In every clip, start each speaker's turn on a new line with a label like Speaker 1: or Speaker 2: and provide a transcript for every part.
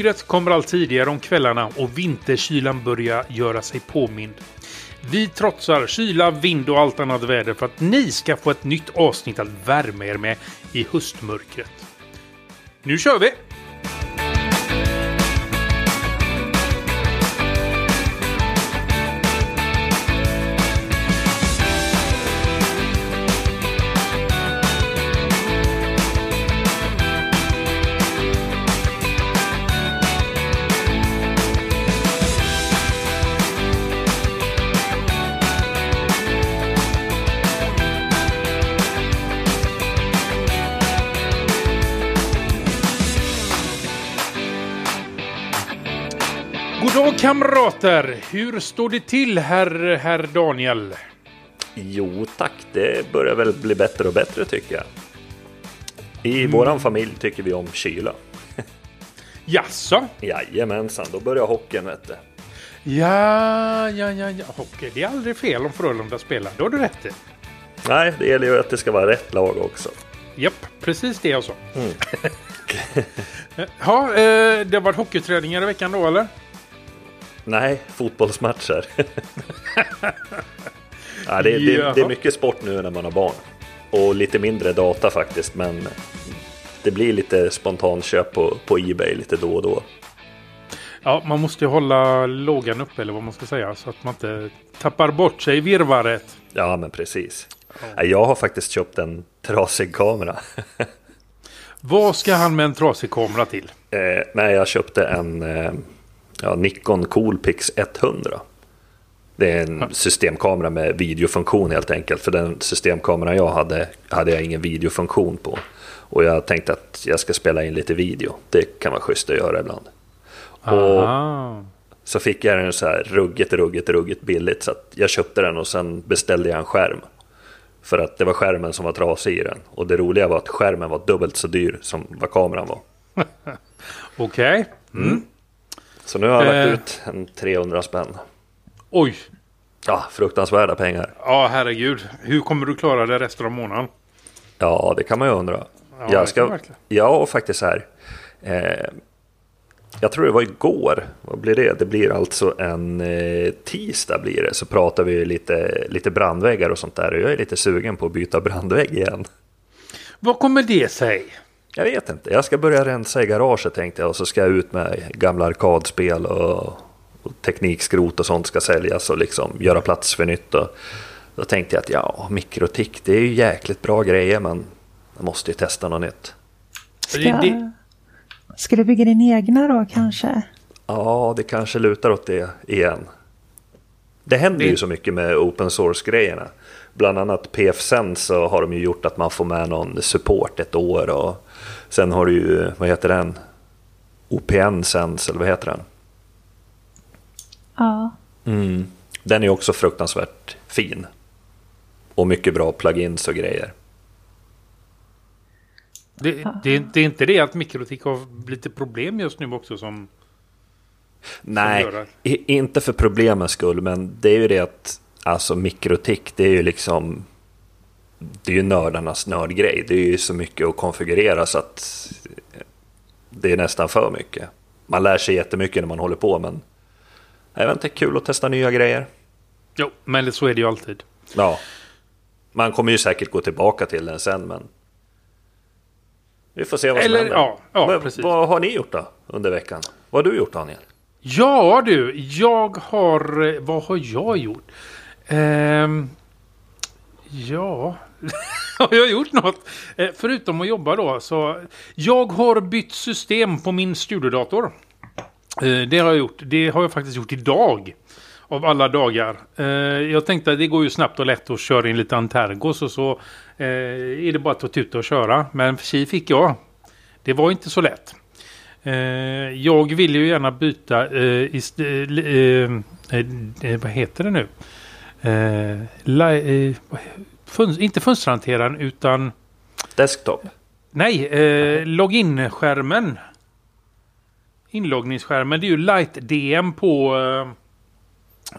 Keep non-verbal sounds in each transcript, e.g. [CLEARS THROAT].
Speaker 1: Mörkret kommer allt tidigare om kvällarna och vinterkylan börjar göra sig påmind. Vi trotsar kyla, vind och allt annat väder för att ni ska få ett nytt avsnitt att värma er med i höstmörkret. Nu kör vi! Kamrater! Hur står det till herr, herr Daniel?
Speaker 2: Jo tack, det börjar väl bli bättre och bättre tycker jag. I våran familj tycker vi om kyla. [LAUGHS]
Speaker 1: Jaså?
Speaker 2: Jajamensan, då börjar hockeyn vet du.
Speaker 1: Ja, ja, ja, ja. Hockey, det är aldrig fel om Frölunda spelar. Det har du rätt i.
Speaker 2: Nej, det gäller ju att det ska vara rätt lag också.
Speaker 1: Japp, precis det jag sa. [LAUGHS] ja, eh, det har varit hockeyträningar i veckan då eller?
Speaker 2: Nej, fotbollsmatcher. [LAUGHS] ja, det, det, det är mycket sport nu när man har barn. Och lite mindre data faktiskt, men det blir lite spontanköp på, på Ebay lite då och då.
Speaker 1: Ja, man måste ju hålla lågan uppe eller vad man ska säga så att man inte tappar bort sig i virvaret.
Speaker 2: Ja, men precis. Ja, Jag har faktiskt köpt en trasig kamera.
Speaker 1: Vad ska han med en trasig kamera till? [LAUGHS]
Speaker 2: Eh, nej, jag köpte en eh, ja, Nikon Coolpix 100. Det är en systemkamera med videofunktion helt enkelt. För den systemkameran jag hade, hade jag ingen videofunktion på. Och jag tänkte att jag ska spela in lite video. Det kan vara schysst att göra ibland. Och så fick jag den så här ruggigt, ruggigt, ruggigt billigt. Så att jag köpte den och sen beställde jag en skärm. För att det var skärmen som var trasig i den. Och det roliga var att skärmen var dubbelt så dyr som vad kameran var. [LAUGHS]
Speaker 1: Okej.
Speaker 2: Så nu har jag
Speaker 1: Eh.
Speaker 2: lagt ut en 300 spänn.
Speaker 1: Oj.
Speaker 2: Ja, fruktansvärda pengar.
Speaker 1: Ja, herregud. Hur kommer du klara det resten av månaden?
Speaker 2: Ja, det kan man ju undra.
Speaker 1: Ja,
Speaker 2: jag ska,
Speaker 1: man verkligen.
Speaker 2: ja, och faktiskt här. Eh, jag tror det var igår. Vad blir det? Det blir alltså en eh, tisdag blir det. Så pratar vi lite, lite brandväggar och sånt där. Och jag är lite sugen på att byta brandvägg igen.
Speaker 1: Vad kommer det sig?
Speaker 2: Jag vet inte. Jag ska börja rensa i garaget tänkte jag. Och så ska jag ut med gamla arkadspel och, och teknikskrot och sånt ska säljas. Och liksom göra plats för nytt. Och, då tänkte jag att ja, mikrotik det är ju jäkligt bra grejer. Men jag måste ju testa något nytt.
Speaker 1: Ska,
Speaker 3: Ska, du bygga din egna då kanske?
Speaker 2: Ja, det kanske lutar åt det igen. Det händer ju så mycket med open source-grejerna. Bland annat PFSense så har de ju gjort att man får med någon support ett år. Och sen har du ju, vad heter den? OPN Sense, eller vad heter den?
Speaker 3: Ja.
Speaker 2: Den är också fruktansvärt fin. Och mycket bra plugins och grejer.
Speaker 1: det, det, det är inte det att mikrotik har lite problem just nu också som...
Speaker 2: Nej, i- inte för problemens skull, men det är ju det att alltså mikrotik, det är ju liksom det är ju nördarnas nördgrej. Det är ju så mycket att konfigurera så att det är nästan för mycket. Man lär sig jättemycket när man håller på, men jag vet inte, kul att testa nya grejer.
Speaker 1: Jo, men så är det ju alltid.
Speaker 2: Ja, man kommer ju säkert gå tillbaka till den sen, men vi får se vad som
Speaker 1: Eller,
Speaker 2: händer.
Speaker 1: ja, ja,
Speaker 2: Men
Speaker 1: precis.
Speaker 2: Vad har ni gjort då under veckan? Vad har du gjort Daniel?
Speaker 1: Ja du, jag har... eh, Vad har jag gjort? Ehm, ja... [LAUGHS] har jag gjort något? Eh, förutom att jobba då så... Jag har bytt system på min studiodator. Eh, det har jag gjort. Det har jag faktiskt gjort idag. Av alla dagar. Eh, jag tänkte att det går ju snabbt och lätt att köra in lite Antergos och så eh, är det bara att ta tuta och köra. Men tji fick jag. Det var inte så lätt. Eh, jag vill ju gärna byta eh, ist- eh, eh, eh, eh, vad heter det nu? Eh, li- eh, fun- inte fönsterhanteraren utan
Speaker 2: Desktop?
Speaker 1: nej, eh, login-skärmen. Inloggningsskärmen, det är ju Light DM på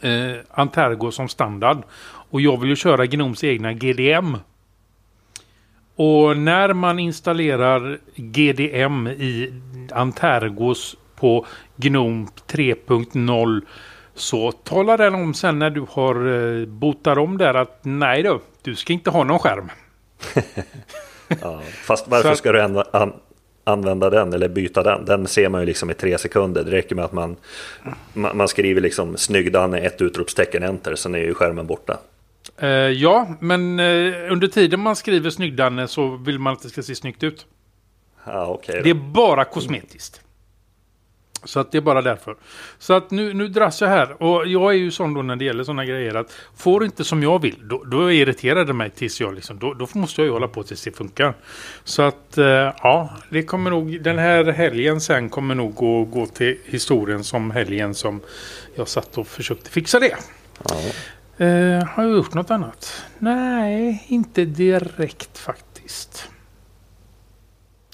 Speaker 1: eh, eh, Antergo som standard. Och jag vill ju köra Gnoms egna GDM. Och när man installerar GDM i Antergos på Gnome 3.0 så talar den om sen när du har eh, botat om där att nej då, du ska inte ha någon skärm. [LAUGHS]
Speaker 2: Ja, fast varför ska du an, an, använda den eller byta den? Den ser man ju liksom i tre sekunder. Det räcker med att man, man, man skriver liksom snygg Danne, ett utropstecken, enter, sen är ju skärmen borta.
Speaker 1: Eh, ja, men eh, under tiden man skriver snygg-Danne så vill man att det ska se snyggt ut.
Speaker 2: Okej då.
Speaker 1: Det är bara kosmetiskt. Så att det är bara därför. Så att nu, nu dras jag här. Och jag är ju sån då när det gäller sådana grejer att får inte som jag vill, då, då irriterar det mig tills jag liksom, då, då måste jag ju hålla på tills det funkar. Så att eh, ja, det kommer nog, den här helgen sen kommer nog gå, gå till historien som helgen som jag satt och försökte fixa det.
Speaker 2: Ja.
Speaker 1: Eh, har jag gjort något annat? Nej, inte direkt faktiskt.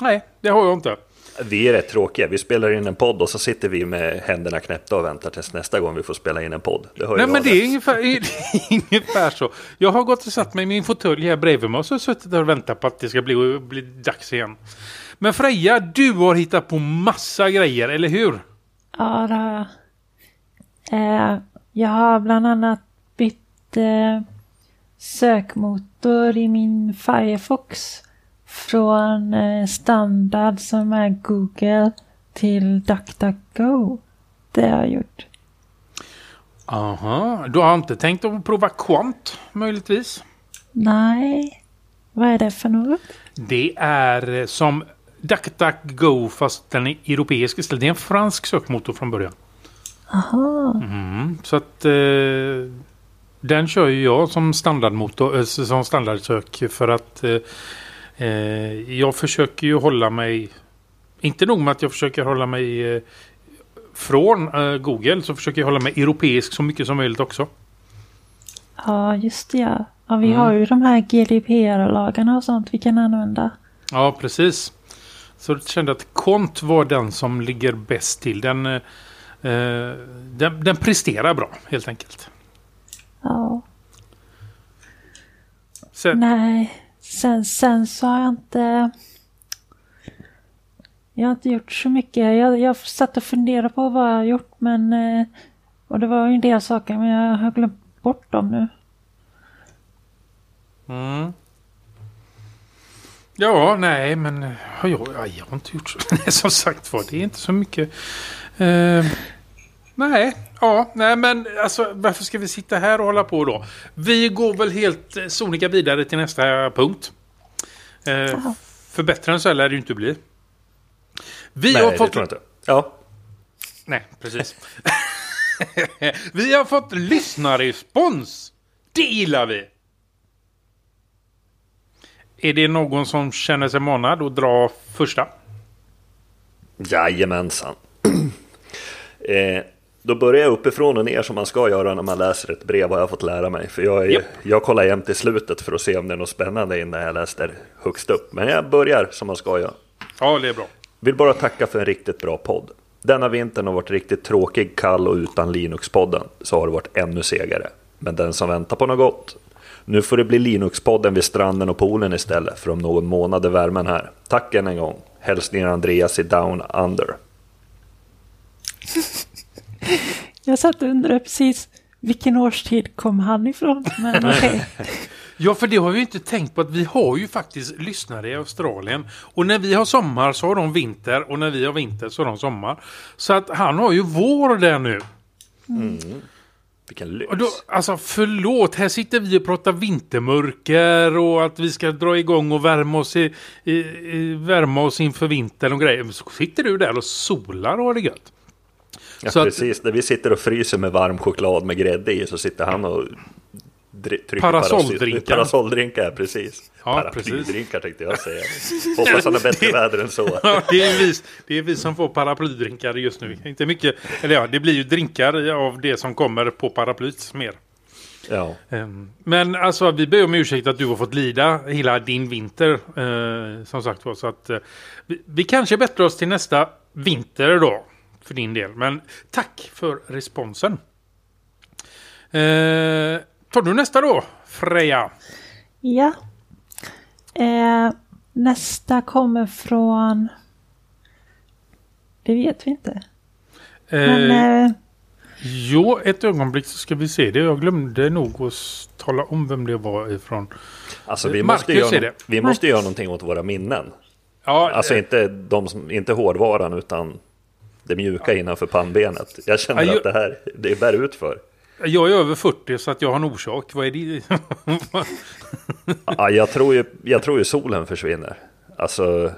Speaker 1: Nej, det har jag inte.
Speaker 2: Vi är rätt tråkiga. Vi spelar in en podd och så sitter vi med händerna knäppta och väntar tills nästa gång vi får spela in en podd. Det
Speaker 1: Nej, men det är ungefär, [LAUGHS] det är ungefär så. Jag har gått och satt mig i min fåtölj här bredvid mig och så suttit där och väntat på att det ska bli, bli dags igen. Men Freja, du har hittat på massa grejer, eller hur?
Speaker 3: Ja, det har jag. Eh, jag har bland annat bytt eh, sökmotor i min Firefox. Från eh, standard som är Google till DuckDuckGo. Det har jag gjort.
Speaker 1: Aha, du har inte tänkt att prova Quant möjligtvis?
Speaker 3: Nej, vad är det för något?
Speaker 1: Det är eh, som DuckDuckGo fast den är europeisk istället. Det är en fransk sökmotor från början.
Speaker 3: Aha,
Speaker 1: Mm, så att eh, den kör ju jag som standardmotor, eh, som standardsök för att eh, eh, jag försöker ju hålla mig, inte nog med att jag försöker hålla mig eh, från eh, Google så försöker jag hålla mig europeisk så mycket som möjligt också.
Speaker 3: ja just det ja. ja vi
Speaker 1: Mm.
Speaker 3: har ju de här GDPR-lagarna och sånt vi kan använda.
Speaker 1: Ja, precis. Så jag kände att Kont var den som ligger bäst till. Den, eh, eh, den, den presterar bra helt enkelt.
Speaker 3: Ja.
Speaker 1: Sen,
Speaker 3: Nej, sen, sen så har jag inte... Jag har inte gjort så mycket. Jag, jag satt och funderade på vad jag har gjort men... Eh, och det var ju en del saker men jag har glömt bort dem nu.
Speaker 1: Mm. Ja, nej, men har jag, jag har inte gjort så. Nej, [LAUGHS] Som sagt var, det är inte så mycket. Eh, nej, ja, nej, men alltså varför ska vi sitta här och hålla på då? Vi går väl helt eh, sonika vidare till nästa punkt. Eh, för bättre än så här lär det ju inte bli. Vi
Speaker 2: Nej,
Speaker 1: har
Speaker 2: det
Speaker 1: fått...
Speaker 2: tror jag inte. Ja,
Speaker 1: Nej, precis. [LAUGHS] vi har fått lyssnarrespons. Det gillar vi. Är det någon som känner sig manad att dra första?
Speaker 2: jajamensan. [CLEARS THROAT] eh, då börjar jag uppifrån och ner som man ska göra när man läser ett brev har jag fått lära mig. För jag, är,
Speaker 1: Japp.
Speaker 2: jag kollar jämt i slutet för att se om det är något spännande innan jag läser högst upp. Men jag börjar som man ska göra.
Speaker 1: Ja, det är bra.
Speaker 2: Vill bara tacka för en riktigt bra podd. Denna vintern har varit riktigt tråkig, kall och utan Linux-podden så har det varit ännu segare. Men den som väntar på något gott. Nu får det bli Linux-podden vid stranden och poolen istället för om någon månad är värmen här. Tack än en gång. Hälsningar Andreas i Down Under. [LAUGHS]
Speaker 3: Jag satt och undrade precis vilken årstid kom han ifrån. Men okej.
Speaker 1: Ja, för det har vi inte tänkt på att vi har ju faktiskt lyssnare i Australien. Och när vi har sommar så har de vinter och när vi har vinter så har de sommar. Så att han har ju vår där nu.
Speaker 2: Vilken lyx.
Speaker 1: Och då, alltså förlåt, här sitter vi och pratar vintermörker och att vi ska dra igång och värma oss, i, i, i, värma oss inför vintern och grejer. Men så sitter du där och solar och har det gött.
Speaker 2: Ja,
Speaker 1: så att-
Speaker 2: precis, när vi sitter och fryser med varm choklad med grädde i så sitter han och trycker
Speaker 1: Parasolldrinkar.
Speaker 2: parasoll- Parasolldrinkar, precis.
Speaker 1: Ja,
Speaker 2: Paraplydrinkar tänkte jag säga. Hoppas han har bättre väder än så. [LAUGHS]
Speaker 1: Ja, det, är vi, det är vi som får paraplydrinkar just nu. Inte mycket, eller ja, det blir ju drinkar av det som kommer på paraplyt mer.
Speaker 2: Ja.
Speaker 1: Ehm, Men alltså vi ber om ursäkt att du har fått lida hela din vinter. eh, som sagt var. Så att eh, vi, vi kanske bättrar oss till nästa vinter då. För din del. Men tack för responsen. Eh, tar du nästa då, Freja?
Speaker 3: Ja. Eh, nästa kommer från det vet vi inte.
Speaker 1: Eh,
Speaker 3: Men eh,
Speaker 1: Jo, ett ögonblick så ska vi se det. Jag glömde nog att tala om vem det var ifrån.
Speaker 2: Alltså vi
Speaker 1: Marcus
Speaker 2: måste, göra,
Speaker 1: är det.
Speaker 2: vi måste göra någonting åt våra minnen.
Speaker 1: Ja,
Speaker 2: Alltså
Speaker 1: eh,
Speaker 2: inte, de som, inte hårdvaran utan det mjuka innanför pannbenet. Jag känner
Speaker 1: Ja, ju-
Speaker 2: att det här, det bär ut för.
Speaker 1: jag är över 40 så att jag har en orsak. Vad är det?
Speaker 2: Ja, jag, tror ju, jag tror ju solen försvinner. Alltså,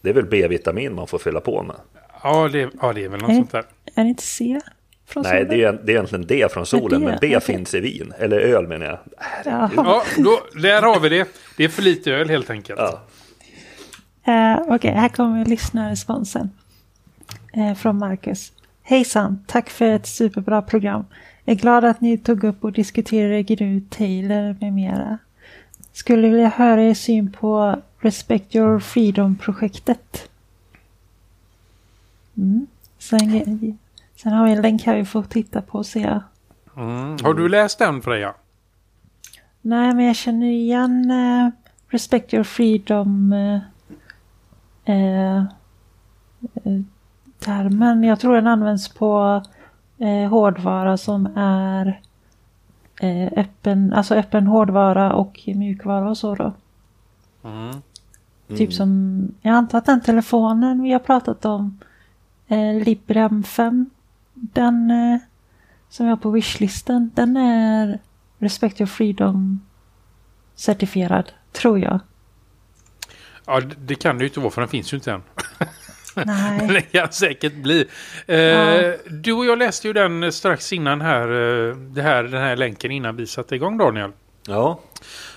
Speaker 2: det är väl B-vitamin man får fylla på med.
Speaker 1: ja, det, ja, det är väl något
Speaker 3: Nej.
Speaker 1: sånt där.
Speaker 3: är det inte C? Från
Speaker 2: Nej,
Speaker 3: solen?
Speaker 2: det är, det är egentligen D från solen,
Speaker 3: det?
Speaker 2: men B finns i vin. Eller öl menar jag.
Speaker 3: Jaha.
Speaker 1: Ja, då, där har vi det. Det är för lite öl helt enkelt.
Speaker 2: Ja.
Speaker 3: Eh, Okej, här kommer lyssnarresponsen. Eh, från Marcus. Hejsan, tack för ett superbra program. Är glad att ni tog upp och diskuterade GNU, Taylor med mera. Skulle vilja höra er syn på Respect Your Freedom-projektet. Mm. Sen, sen har vi en länk här vi får titta på och se.
Speaker 1: Mm. Har du läst den Freja?
Speaker 3: Nej, men jag känner igen eh, Respect Your Freedom eh, eh, termen. Jag tror den används på eh, hårdvara som är eh, öppen, alltså öppen hårdvara och mjukvara och så då.
Speaker 1: Mm.
Speaker 3: Typ som, jag antar att den telefonen vi har pratat om, eh, Librem 5, den eh, som jag har på wishlisten, den är Respect Your Freedom certifierad, tror jag.
Speaker 1: Ja, det- det kan det ju inte vara för den finns ju inte än. [LAUGHS]
Speaker 3: Nej.
Speaker 1: det kan säkert bli. Eh,
Speaker 3: Ja.
Speaker 1: Du och jag läste ju den strax innan här, eh, det här, den här länken innan vi satte igång Daniel.
Speaker 2: ja,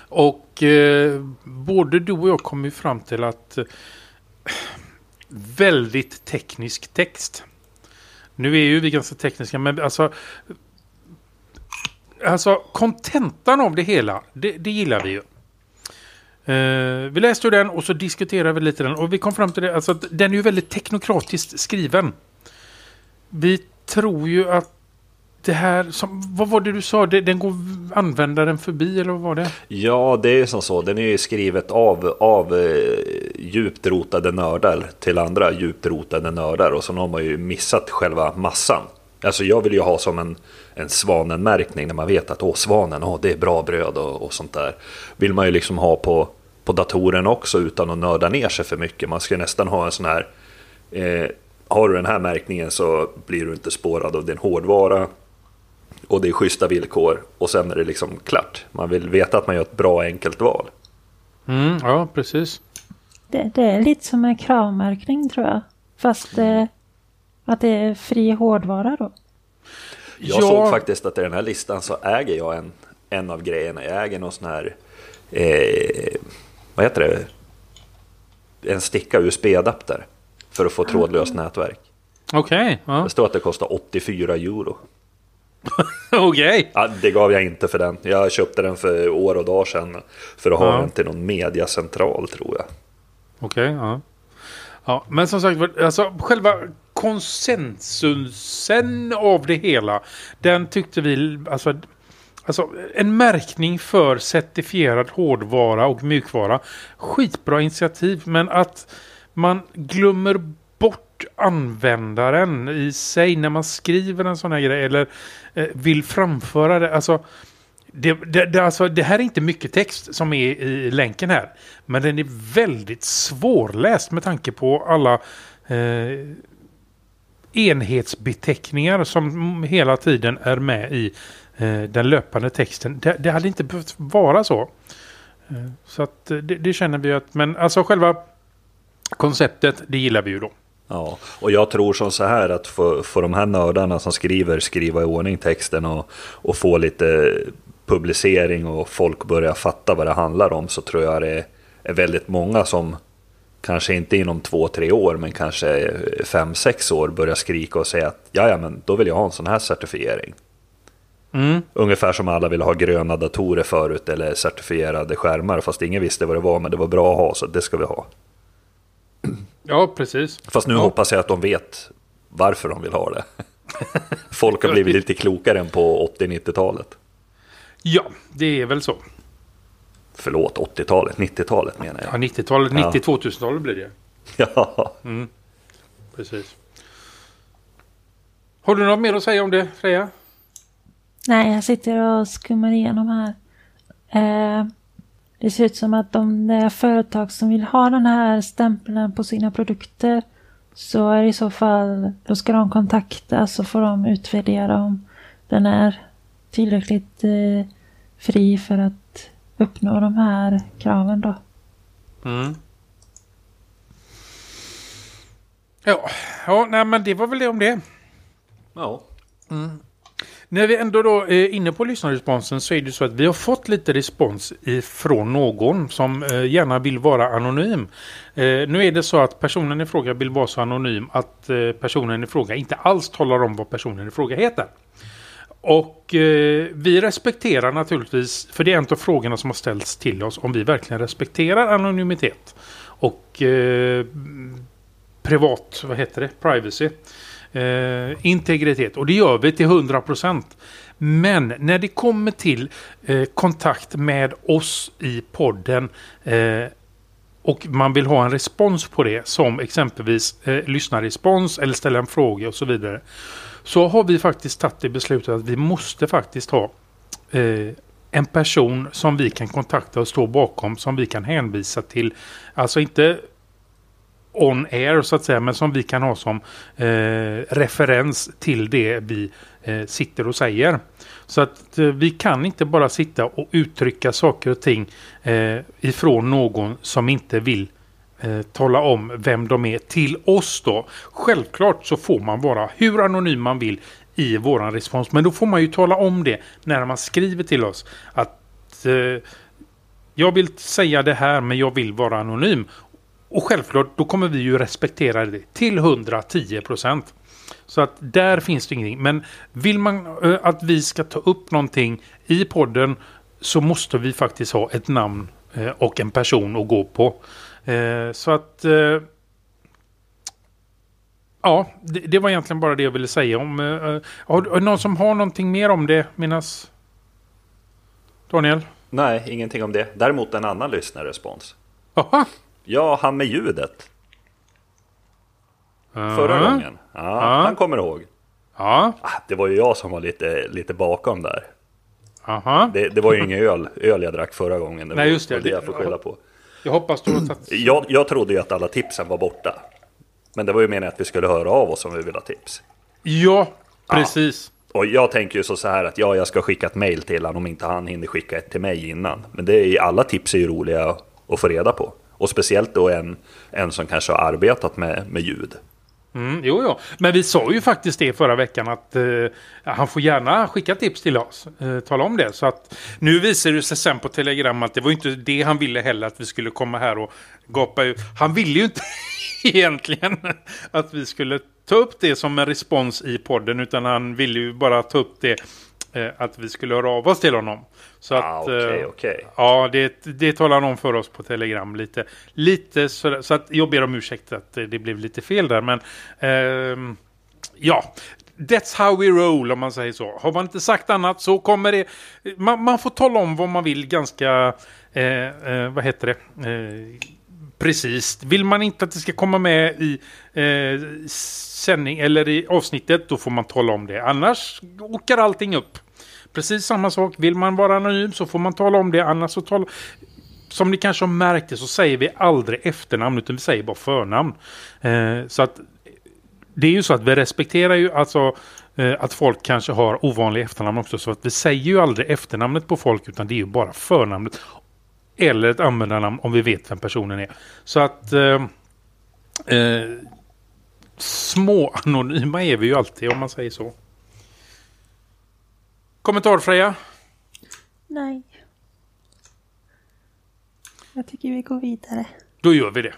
Speaker 1: Och eh, både du och jag kom ju fram till att eh, väldigt teknisk text. Nu är ju vi ganska tekniska men alltså Alltså kontentan av det hela, det, det gillar vi ju. Eh, vi läste den och så diskuterade vi lite den och vi kom fram till det, alltså att den är ju väldigt teknokratiskt skriven. Vi tror ju att det här, som, vad var det du sa, det, den går användaren förbi eller vad var det?
Speaker 2: ja, det är ju som så. Den är ju skrivet av, av eh, djupt rotade nördar till andra djupt rotade nördar. Och så har man ju missat själva massan. Alltså jag vill ju ha som en, en svanenmärkning när man vet att åh, svanen, åh, det är bra bröd och, och sånt där. Vill man ju liksom ha på, på datorn också utan att nörda ner sig för mycket. Man ska nästan ha en sån här eh, har du den här märkningen så blir du inte spårad av din hårdvara. Och det är schyssta villkor och sen är det liksom klart. Man vill veta att man gör ett bra enkelt val.
Speaker 1: Mm, ja, precis.
Speaker 3: Det, det är lite som en kravmärkning tror jag. Fast eh, att det är fri hårdvara då.
Speaker 2: Jag såg faktiskt att i den här listan så äger jag en, en av grejerna. Jag äger någon sån här, eh, vad heter det? En sticka USB-adapter för att få trådlöst nätverk.
Speaker 1: Okej, ja.
Speaker 2: Det står att det kostar 84 euro. [LAUGHS]
Speaker 1: okej.
Speaker 2: Ja, det gav jag inte för den. Jag köpte den för år och dagar sedan för att ha
Speaker 1: Ja.
Speaker 2: den till någon mediacentral tror jag.
Speaker 1: Okej, ja. Ja, men som sagt, alltså själva konsensusen av det hela, den tyckte vi, alltså, alltså en märkning för certifierad hårdvara och mjukvara, skitbra initiativ, men att man glömmer bort användaren i sig när man skriver en sån här grej eller eh, vill framföra det, alltså det, det, det, alltså, det här är inte mycket text som är i länken här. Men den är väldigt svårläst med tanke på alla eh, enhetsbeteckningar som hela tiden är med i eh, den löpande texten. Det, det hade inte behövt vara så. Eh, så att eh, det, det känner vi att, men alltså själva konceptet, det gillar vi ju då.
Speaker 2: Ja, och jag tror som så här att för, för de här nördarna som skriver, skriva i ordning texten och, och få lite publicering och folk börjar fatta vad det handlar om så tror jag det är väldigt många som kanske inte inom två, tre år men kanske fem, sex år börjar skrika och säga att ja, ja, men då vill jag ha en sån här certifiering.
Speaker 1: Mm.
Speaker 2: Ungefär som alla ville ha gröna datorer förut eller certifierade skärmar fast ingen visste vad det var men det var bra att ha så det ska vi ha.
Speaker 1: Ja, precis.
Speaker 2: Fast nu
Speaker 1: Ja.
Speaker 2: hoppas jag att de vet varför de vill ha det. [LAUGHS] Folk har blivit lite klokare än på 80-90-talet.
Speaker 1: Ja, det är väl så.
Speaker 2: Förlåt, 80-talet, 90-talet menar
Speaker 1: Ja,
Speaker 2: jag.
Speaker 1: 90-talet,
Speaker 2: Ja.
Speaker 1: 90-2000-talet blir det. [LAUGHS]
Speaker 2: Ja,
Speaker 1: precis. Har du något mer att säga om det, Freja?
Speaker 3: Nej, jag sitter och skummar igenom här. Eh, det ser ut som att om det är företag som vill ha den här stämpeln på sina produkter så är det i så fall, då ska de kontakta så får de utvärdera om den är tillräckligt eh, fri för att uppnå de här kraven då.
Speaker 1: Mm. Ja, ja nej, men det var väl det om det.
Speaker 2: Ja.
Speaker 1: När vi ändå då är inne på lyssnarresponsen så är det så att vi har fått lite respons ifrån någon som eh, gärna vill vara anonym. Eh, nu är det så att personen i fråga vill vara så anonym att eh, personen i fråga inte alls talar om vad personen i fråga heter. Och eh, vi respekterar naturligtvis, för det är en av frågorna som har ställts till oss, om vi verkligen respekterar anonymitet. Och eh, privat, vad heter det, privacy. Eh, integritet. Och det gör vi till 100 procent. Men när det kommer till eh, kontakt med oss i podden eh, och man vill ha en respons på det som exempelvis eh, lyssnarrespons eller ställa en fråga och så vidare. Så har vi faktiskt tagit det beslutet att vi måste faktiskt ha eh, en person som vi kan kontakta och stå bakom som vi kan hänvisa till. Alltså inte on air så att säga men som vi kan ha som eh, referens till det vi eh, sitter och säger. Så att eh, vi kan inte bara sitta och uttrycka saker och ting eh, ifrån någon som inte vill eh, tala om vem de är till oss då. Självklart så får man vara hur anonym man vill i våran respons. Men då får man ju tala om det när man skriver till oss. Att eh, jag vill säga det här men jag vill vara anonym. Och självklart då kommer vi ju respektera det till 110 procent. Så att där finns det ingenting. Men vill man eh, att vi ska ta upp någonting i podden så måste vi faktiskt ha ett namn eh, och en person att gå på. Eh, så att... Eh, ja, det, det var egentligen bara det jag ville säga om... Eh, eh, har, någon som har någonting mer om det, minnas... Daniel?
Speaker 2: Nej, ingenting om det. Däremot en annan lyssnarrespons.
Speaker 1: Jaha!
Speaker 2: Ja, han med ljudet. Förra
Speaker 1: Ja.
Speaker 2: gången. Ja,
Speaker 1: Ja.
Speaker 2: han kommer ihåg.
Speaker 1: Ja,
Speaker 2: Ah, Det var ju jag som var lite, lite bakom där.
Speaker 1: aha.
Speaker 2: Det, det var ju ingen öl, öl jag drack förra gången. Det
Speaker 1: Nej,
Speaker 2: var,
Speaker 1: just det.
Speaker 2: var det jag får skylla på.
Speaker 1: Jag hoppas du har tagit...
Speaker 2: Jag, jag trodde ju att alla tipsen var borta. Men det var ju meningen att vi skulle höra av oss om vi vill ha tips.
Speaker 1: Ja, precis.
Speaker 2: Och jag tänker ju så så här att ja, jag ska skicka ett mail till honom om inte han hinner skicka ett till mig innan. Men det är, alla tips är ju roliga att få reda på. Och speciellt då en, en som kanske har arbetat med, med ljud.
Speaker 1: Mm, jo, jo. Men vi sa ju faktiskt det förra veckan att eh, han får gärna skicka tips till oss. Eh, tala om det. Så att nu visar det sig sen på Telegram att det var inte det han ville heller att vi skulle komma här och gapa ut. Han ville ju inte [LAUGHS] egentligen att vi skulle ta upp det som en respons i podden utan han ville ju bara ta upp det eh, att vi skulle höra av oss till honom. Så
Speaker 2: Ah,
Speaker 1: att, eh,
Speaker 2: okej.
Speaker 1: Ja, det, det talar om för oss på Telegram lite. Lite så, så att jag ber om ursäkt att det blev lite fel där. Men ehm, ja, that's how we roll om man säger så. Har man inte sagt annat så kommer det... Man, man får tala om vad man vill ganska... Eh, eh, vad heter det? Eh, precis. Vill man inte att det ska komma med i eh, sändning eller i avsnittet då får man tala om det. Annars åker allting upp. Precis samma sak. Vill man vara anonym så får man tala om det. Annars så tala... Som ni kanske har märkt det så säger vi aldrig efternamn utan vi säger bara förnamn. Eh, så att det är ju så att vi respekterar ju alltså eh, att folk kanske har ovanliga efternamn också. Så att vi säger ju aldrig efternamnet på folk utan det är ju bara förnamnet. Eller ett användarnamn om vi vet vem personen är. Så att eh, eh, små anonyma är vi ju alltid om man säger så. Kommentar Freja?
Speaker 3: Nej. Jag tycker vi går vidare.
Speaker 1: Då gör vi det.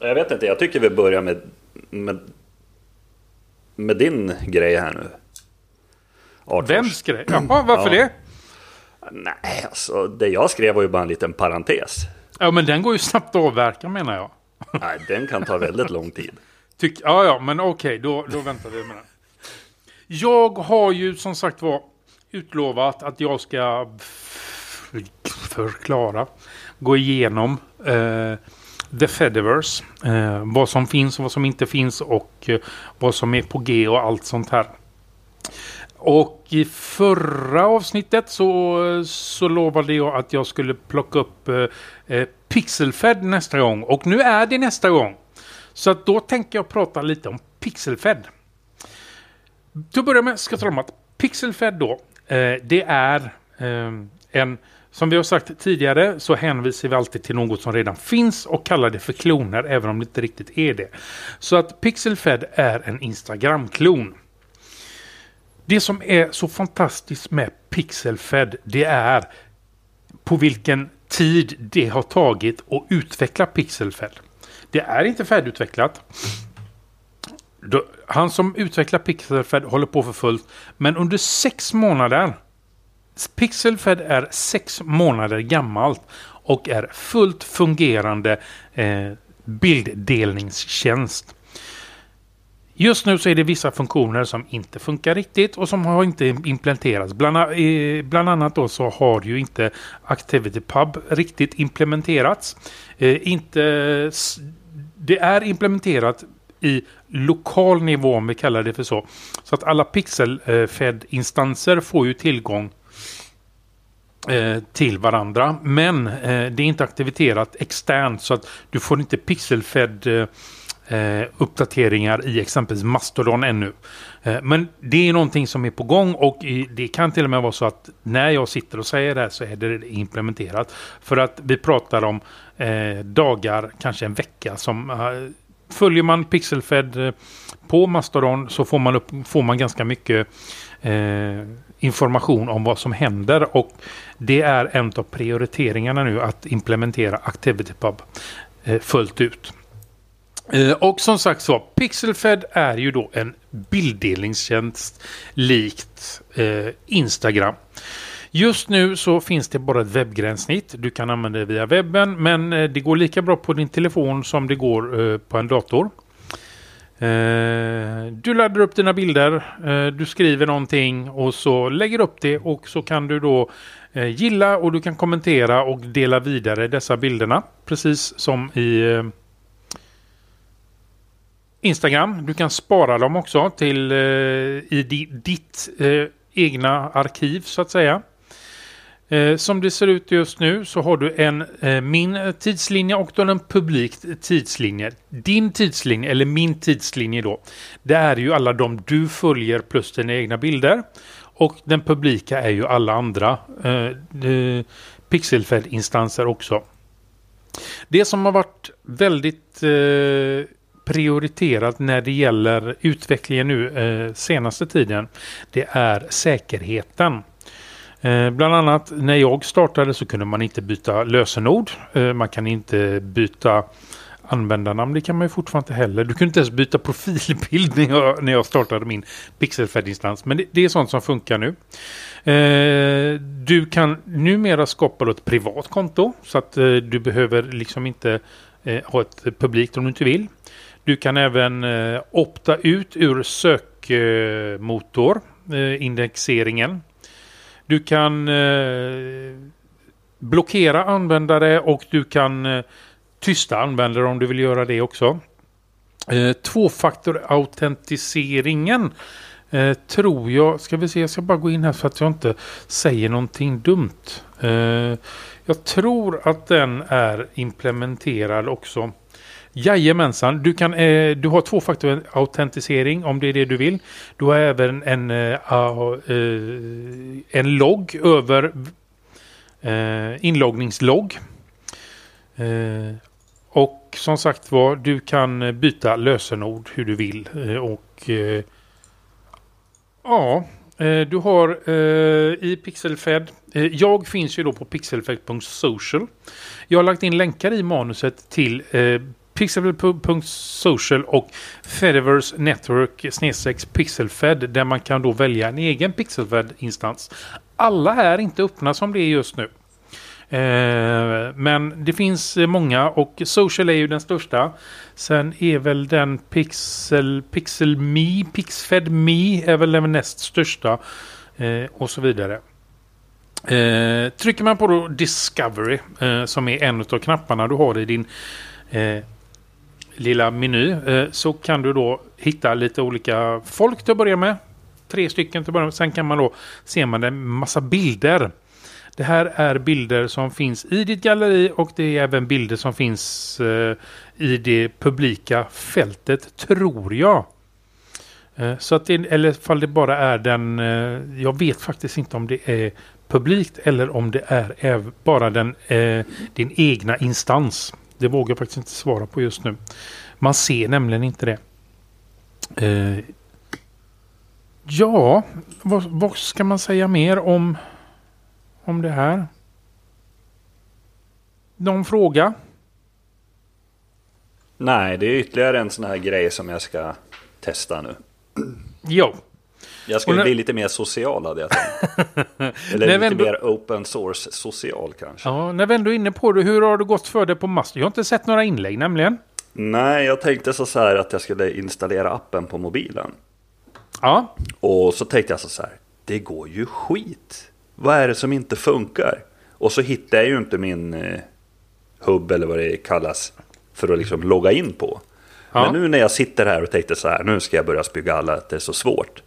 Speaker 2: Jag vet inte, jag tycker vi börjar med, med, med din grej här nu. Artfors.
Speaker 1: Vems grej? Jaha, varför
Speaker 2: Ja.
Speaker 1: det?
Speaker 2: Nej, alltså det jag skrev var ju bara en liten parentes.
Speaker 1: Ja, men den går ju snabbt att avverka menar jag.
Speaker 2: Nej, den kan ta väldigt lång tid. [LAUGHS]
Speaker 1: Tyck, ja, ja, men okej, då, då väntar vi med den. Jag har ju som sagt var utlovat att jag ska förklara, gå igenom eh, The Fediverse. Eh, vad som finns och vad som inte finns och eh, vad som är på G och allt sånt här. Och i förra avsnittet så, så lovade jag att jag skulle plocka upp eh, eh Pixelfed nästa gång. Och nu är det nästa gång. Så att då tänker jag prata lite om Pixelfed. Till att börja med ska jag tala om att Pixelfed då, eh, det är eh, en som vi har sagt tidigare så hänvisar vi alltid till något som redan finns och kallar det för kloner även om det inte riktigt är det. Så att Pixelfed är en Instagram-klon. Det som är så fantastiskt med Pixelfed det är på vilken tid det har tagit att utveckla Pixelfed. Det är inte färdigutvecklat. Han som utvecklar Pixelfed håller på för fullt. Men under sex månader Pixelfed är sex månader gammalt och är fullt fungerande eh, bilddelningstjänst. Just nu så är det vissa funktioner som inte funkar riktigt och som har inte implementerats. Bland, eh, bland annat då så har ju inte ActivityPub riktigt implementerats. Eh, inte, det är implementerat i lokal nivå om vi kallar det för så. Så att alla Pixelfed-instanser får ju tillgång eh, till varandra. Men eh, det är inte aktiviterat externt så att du får inte pixelfed eh, eh uppdateringar i exempelvis Mastodon ännu. Men det är någonting som är på gång och det kan till och med vara så att när jag sitter och säger det här så är det implementerat. För att vi pratar om Eh, dagar, kanske en vecka som eh, Följer man Pixelfed eh, på Mastodon så får man, upp, får man ganska mycket eh, information om vad som händer och det är en av prioriteringarna nu att implementera ActivityPub eh, fullt ut. Och som sagt så, Pixelfed är ju då en bilddelningstjänst likt eh, Instagram. Just nu så finns det bara ett webbgränssnitt. Du kan använda det via webben men eh, det går lika bra på din telefon som det går eh, på en dator. Eh, du laddar upp dina bilder, du skriver någonting och så lägger upp det och så kan du då gilla och du kan kommentera och dela vidare dessa bilderna. Precis som i Instagram. Du kan spara dem också till i ditt egna arkiv så att säga. Eh, som det ser ut just nu så har du en eh, min tidslinje och då en publik tidslinje. Din tidslinje, eller min tidslinje då, det är ju alla de du följer plus dina egna bilder. Och den publika är ju alla andra eh, eh Pixelfed-instanser också. Det som har varit väldigt eh, prioriterat när det gäller utvecklingen nu eh, senaste tiden, det är säkerheten. Eh, bland annat när jag startade så kunde man inte byta lösenord. Eh, man kan inte byta användarnamn. Det kan man ju fortfarande inte heller. Du kunde inte ens byta profilbild när jag, när jag startade min Pixelfed-instans. Men det, det, är sånt som funkar nu. Eh, du kan numera skapa ett privat konto. Så att eh, du behöver liksom inte eh, ha ett publikt om du inte vill. Du kan även eh, opta ut ur sökmotor, indexeringen. Du kan eh, blockera användare och du kan eh, tysta användare om du vill göra det också. Eh, Tvåfaktorautentiseringen eh, tror jag, ska vi se, jag ska bara gå in här så att jag inte säger någonting dumt. Eh, jag tror att den är implementerad också. Jajamensan, du, kan, eh, du har tvåfaktorautentisering om det är det du vill. Du har även en, eh, eh, en logg över eh, inloggningslogg. Eh, och som sagt var, du kan byta lösenord hur du vill. Eh, och eh, ja, eh, du har eh, i Pixelfed. Eh, jag finns ju då på pixelfed.social. Jag har lagt in länkar i manuset till pixel.social och Fediverse Network snedstreck pixelfed där man kan då välja en egen pixelfed-instans. Alla är inte öppna som det är just nu. Eh, men det finns många och Social är ju den största. Sen är väl den Pixel, Pixel Me, Pixfed Me är väl den näst största. Eh, och så vidare. Eh, trycker man på då Discovery eh, som är en av knapparna du har i din eh, lilla meny eh, så kan du då hitta lite olika folk till att börja med. Tre stycken till att börja med. Sen kan man då se man en massa bilder. Det här är bilder som finns i ditt galleri och det är även bilder som finns eh, i det publika fältet, tror jag. Eh, så att det, eller fall det bara är den, jag vet faktiskt inte om det är publikt eller om det är, bara den, din egna instans. Det vågar jag faktiskt inte svara på just nu. Man ser nämligen inte det. Eh, ja, vad, vad, ska man säga mer om, om det här? Någon fråga?
Speaker 2: Nej, det är ytterligare en sån här grej som jag ska testa nu.
Speaker 1: Ja.
Speaker 2: Jag skulle
Speaker 1: när...
Speaker 2: bli lite mer social hade jag tänkt. [LAUGHS] Eller lite ändå... mer open source social kanske.
Speaker 1: Ja, när vi ändå är inne på det, hur har det gått för dig på Master? Jag har inte sett några inlägg nämligen.
Speaker 2: Nej, jag tänkte så här att jag skulle installera appen på mobilen.
Speaker 1: Ja.
Speaker 2: Och så tänkte jag så här, det går ju skit. Vad är det som inte funkar? Och så hittar jag ju inte min eh, hubb eller vad det kallas för att liksom logga in på. Ja. Men nu när jag sitter här och tänkte så här, nu ska jag börja spygga alla att det är så svårt.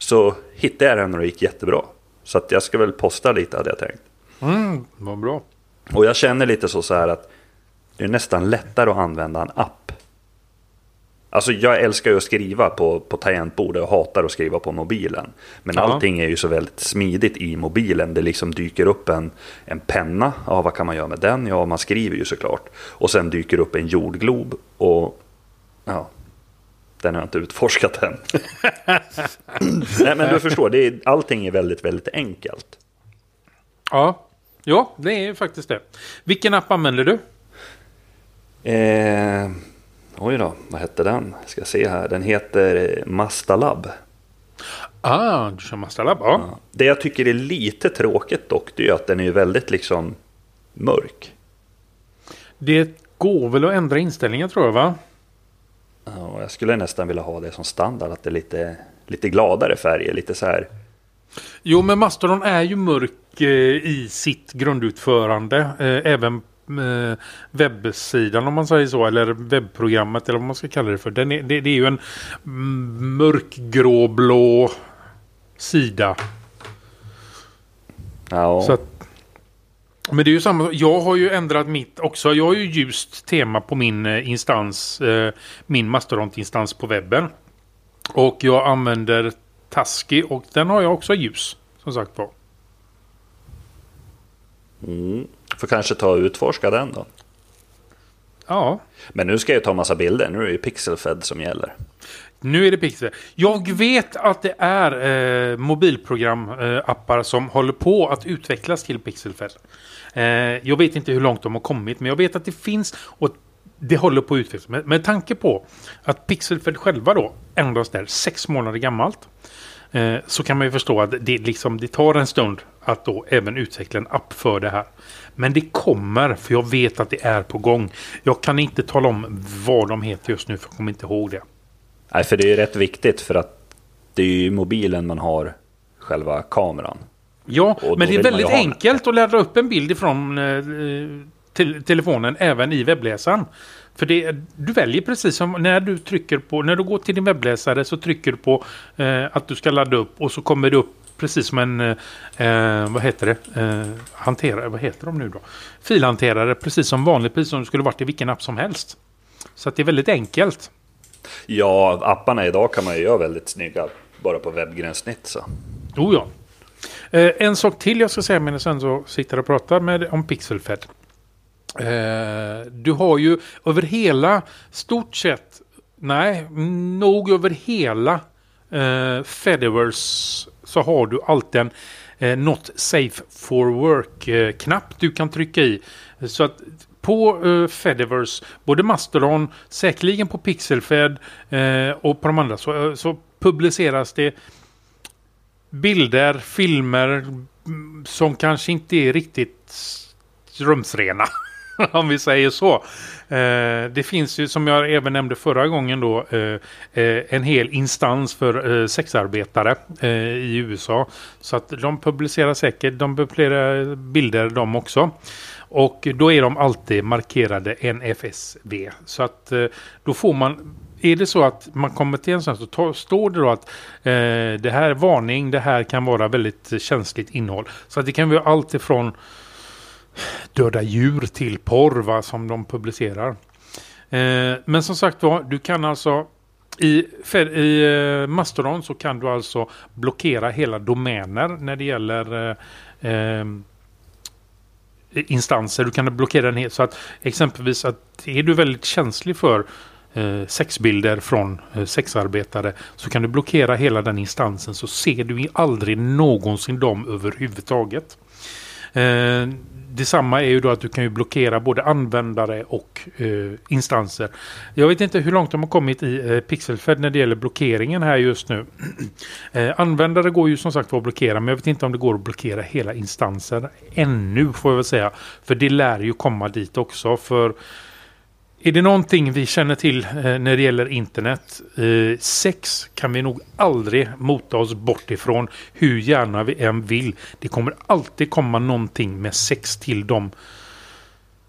Speaker 2: Så hittade jag den och det gick jättebra. Så att jag ska väl posta lite hade jag tänkt.
Speaker 1: Mm, vad bra.
Speaker 2: Och jag känner lite så, så här att det är nästan lättare att använda en app. Alltså jag älskar ju att skriva på, på tangentbordet och hatar att skriva på mobilen. Men ja. allting är ju så väldigt smidigt i mobilen. Det liksom dyker upp en, en penna. Ja, vad kan man göra med den? Ja, man skriver ju såklart. Och sen dyker upp en jordglob. Och ja, den har jag inte utforskat än. [LAUGHS] Nej, men du förstår, det är, allting är väldigt, väldigt enkelt.
Speaker 1: Ja, ja, det är faktiskt det. Vilken app använder du?
Speaker 2: Eh, oj då, vad hette den? Ska se här. Den heter Mastalab.
Speaker 1: Ah, du kör Mastalab, ja. ja.
Speaker 2: Det jag tycker är lite tråkigt dock, det är att den är väldigt liksom mörk.
Speaker 1: Det går väl att ändra inställningar tror jag va?
Speaker 2: Ja, jag skulle nästan vilja ha det som standard, att det är lite, lite gladare färger, lite så här.
Speaker 1: Jo, men Mastodon är ju mörk eh, i sitt grundutförande. Eh, även eh, webbsidan om man säger så, eller webbprogrammet eller vad man ska kalla det för. Den är, det, det är ju en mörkgråblå sida.
Speaker 2: Ja.
Speaker 1: Så att, men det är ju samma. Jag har ju ändrat mitt också. Jag har ju ljust tema på min eh, instans. Eh, min Mastodont-instans på webben. Och jag använder Tasky och den har jag också ljus. Som sagt var.
Speaker 2: Mm. Får kanske ta och utforska den då.
Speaker 1: Ja.
Speaker 2: Men nu ska jag ta massa bilder. Nu är det ju Pixelfed som gäller.
Speaker 1: Nu är det Pixel. Jag vet att det är eh, mobilprogramappar eh, som håller på att utvecklas till Pixelfed. Eh, jag vet inte hur långt de har kommit, men jag vet att det finns och det håller på att utvecklas. Med, med tanke på att Pixelfed själva då endast är sex månader gammalt. Eh, så kan man ju förstå att det, liksom, det tar en stund att då även utveckla en app för det här. Men det kommer, för jag vet att det är på gång. Jag kan inte tala om vad de heter just nu, för jag kommer inte ihåg det.
Speaker 2: Nej, för det är ju rätt viktigt för att det är ju mobilen man har själva kameran.
Speaker 1: Ja, men det är väldigt enkelt att ladda upp en bild ifrån eh, te telefonen även i webbläsaren. För det, du väljer precis som när du trycker på, när du går till din webbläsare så trycker du på eh, att du ska ladda upp och så kommer det upp precis som en, eh, vad heter det, eh, hanterare, vad heter de nu då? Filhanterare, precis som vanligt, precis som det skulle varit i vilken app som helst. Så att det är väldigt enkelt.
Speaker 2: Ja, apparna idag kan man ju göra väldigt snygga bara på webbgränssnitt så.
Speaker 1: Oh ja. Eh, en sak till jag ska säga medan sen så sitter och pratar med, om Pixelfed. Eh, du har ju över hela, stort sett, nej, nog över hela eh, Fediverse så har du alltid en eh, Not Safe for Work-knapp eh, du kan trycka i. Så att på eh, Fediverse, både Mastodon, säkerligen på Pixelfed eh, och på de andra så, eh, så publiceras det bilder, filmer som kanske inte är riktigt rumsrena. [LAUGHS] om vi säger så. Eh, det finns ju som jag även nämnde förra gången då eh, eh en hel instans för eh, sexarbetare eh, i USA. Så att de publicerar säkert, de publicerar bilder de också. Och då är de alltid markerade NFSV. Så att eh, då får man är det så att man kommer till en sån så står det då att eh, det här är varning, det här kan vara väldigt känsligt innehåll. Så att det kan vara allt ifrån döda djur till porr va, som de publicerar. Eh, men som sagt var, du kan alltså i, i eh, Mastodon så kan du alltså blockera hela domäner när det gäller eh, eh instanser. Du kan blockera den helt så att exempelvis att är du väldigt känslig för Eh, sexbilder från eh, sexarbetare så kan du blockera hela den instansen så ser du aldrig någonsin dem överhuvudtaget. Eh, detsamma är ju då att du kan ju blockera både användare och eh, instanser. Jag vet inte hur långt de har kommit i eh, Pixelfed när det gäller blockeringen här just nu. [CLEARS THROAT] eh, användare går ju som sagt att blockera men jag vet inte om det går att blockera hela instanser ännu får jag väl säga. För det lär ju komma dit också. För är det någonting vi känner till eh, när det gäller internet? Eh, sex kan vi nog aldrig mota oss bort ifrån hur gärna vi än vill. Det kommer alltid komma någonting med sex till dem.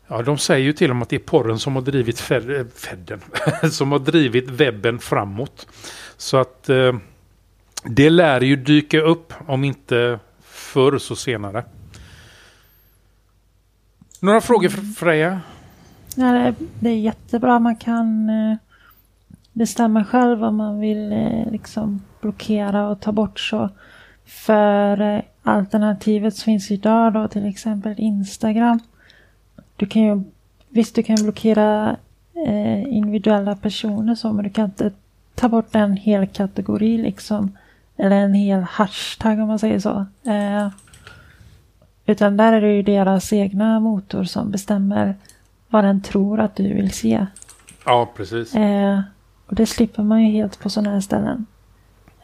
Speaker 1: Ja, de säger ju till och med att det är porren som har drivit Fedden, eh, [LAUGHS] som har drivit webben framåt. Så att eh, det lär ju dyka upp om inte förr så senare. Några frågor Freja?
Speaker 3: Ja, det, är jättebra. Man kan eh, bestämma själv om man vill eh, liksom blockera och ta bort så. För eh, alternativet som finns idag då till exempel Instagram. Du kan ju, visst du kan blockera eh, individuella personer så men du kan inte ta bort en hel kategori liksom. Eller en hel hashtag om man säger så. Eh, utan där är det ju deras egna motor som bestämmer vad den tror att du vill se.
Speaker 1: Ja, precis.
Speaker 3: Eh, och det slipper man ju helt på sådana här ställen.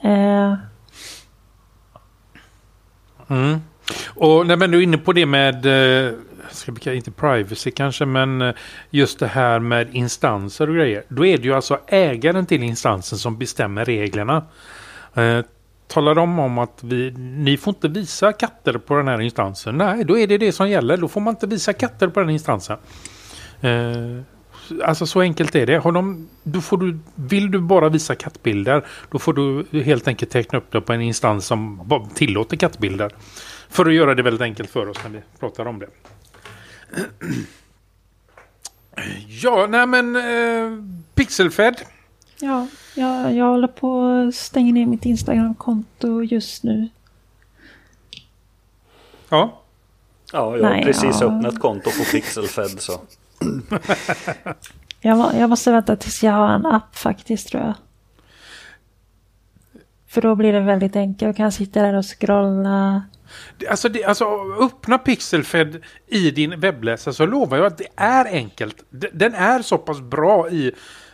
Speaker 3: Eh.
Speaker 1: Mm. Och när man är inne på det med, eh, ska vi inte privacy kanske, men eh, just det här med instanser och grejer. Då är det ju alltså ägaren till instansen som bestämmer reglerna. Eh, talar de om att vi, ni får inte visa katter på den här instansen. Nej, då är det det som gäller. Då får man inte visa katter på den instansen. Eh, alltså så enkelt är det. Har de, då får du, vill du bara visa kattbilder då får du helt enkelt teckna upp det på en instans som tillåter kattbilder. För att göra det väldigt enkelt för oss när vi pratar om det. [CLEARS THROAT] Ja, nej men eh, Pixelfed.
Speaker 3: Ja, jag, jag håller på att stänga ner mitt Instagram-konto just nu.
Speaker 1: Ja.
Speaker 2: Ja, jag har Nej, precis ja. öppnat konto på Pixelfed så
Speaker 3: jag, jag måste vänta tills jag har en app faktiskt tror jag. För då blir det väldigt enkelt. Jag kan sitta där och scrolla.
Speaker 1: Alltså, det, alltså öppna Pixelfed i din webbläsare så lovar jag att det är enkelt. Den är så pass bra i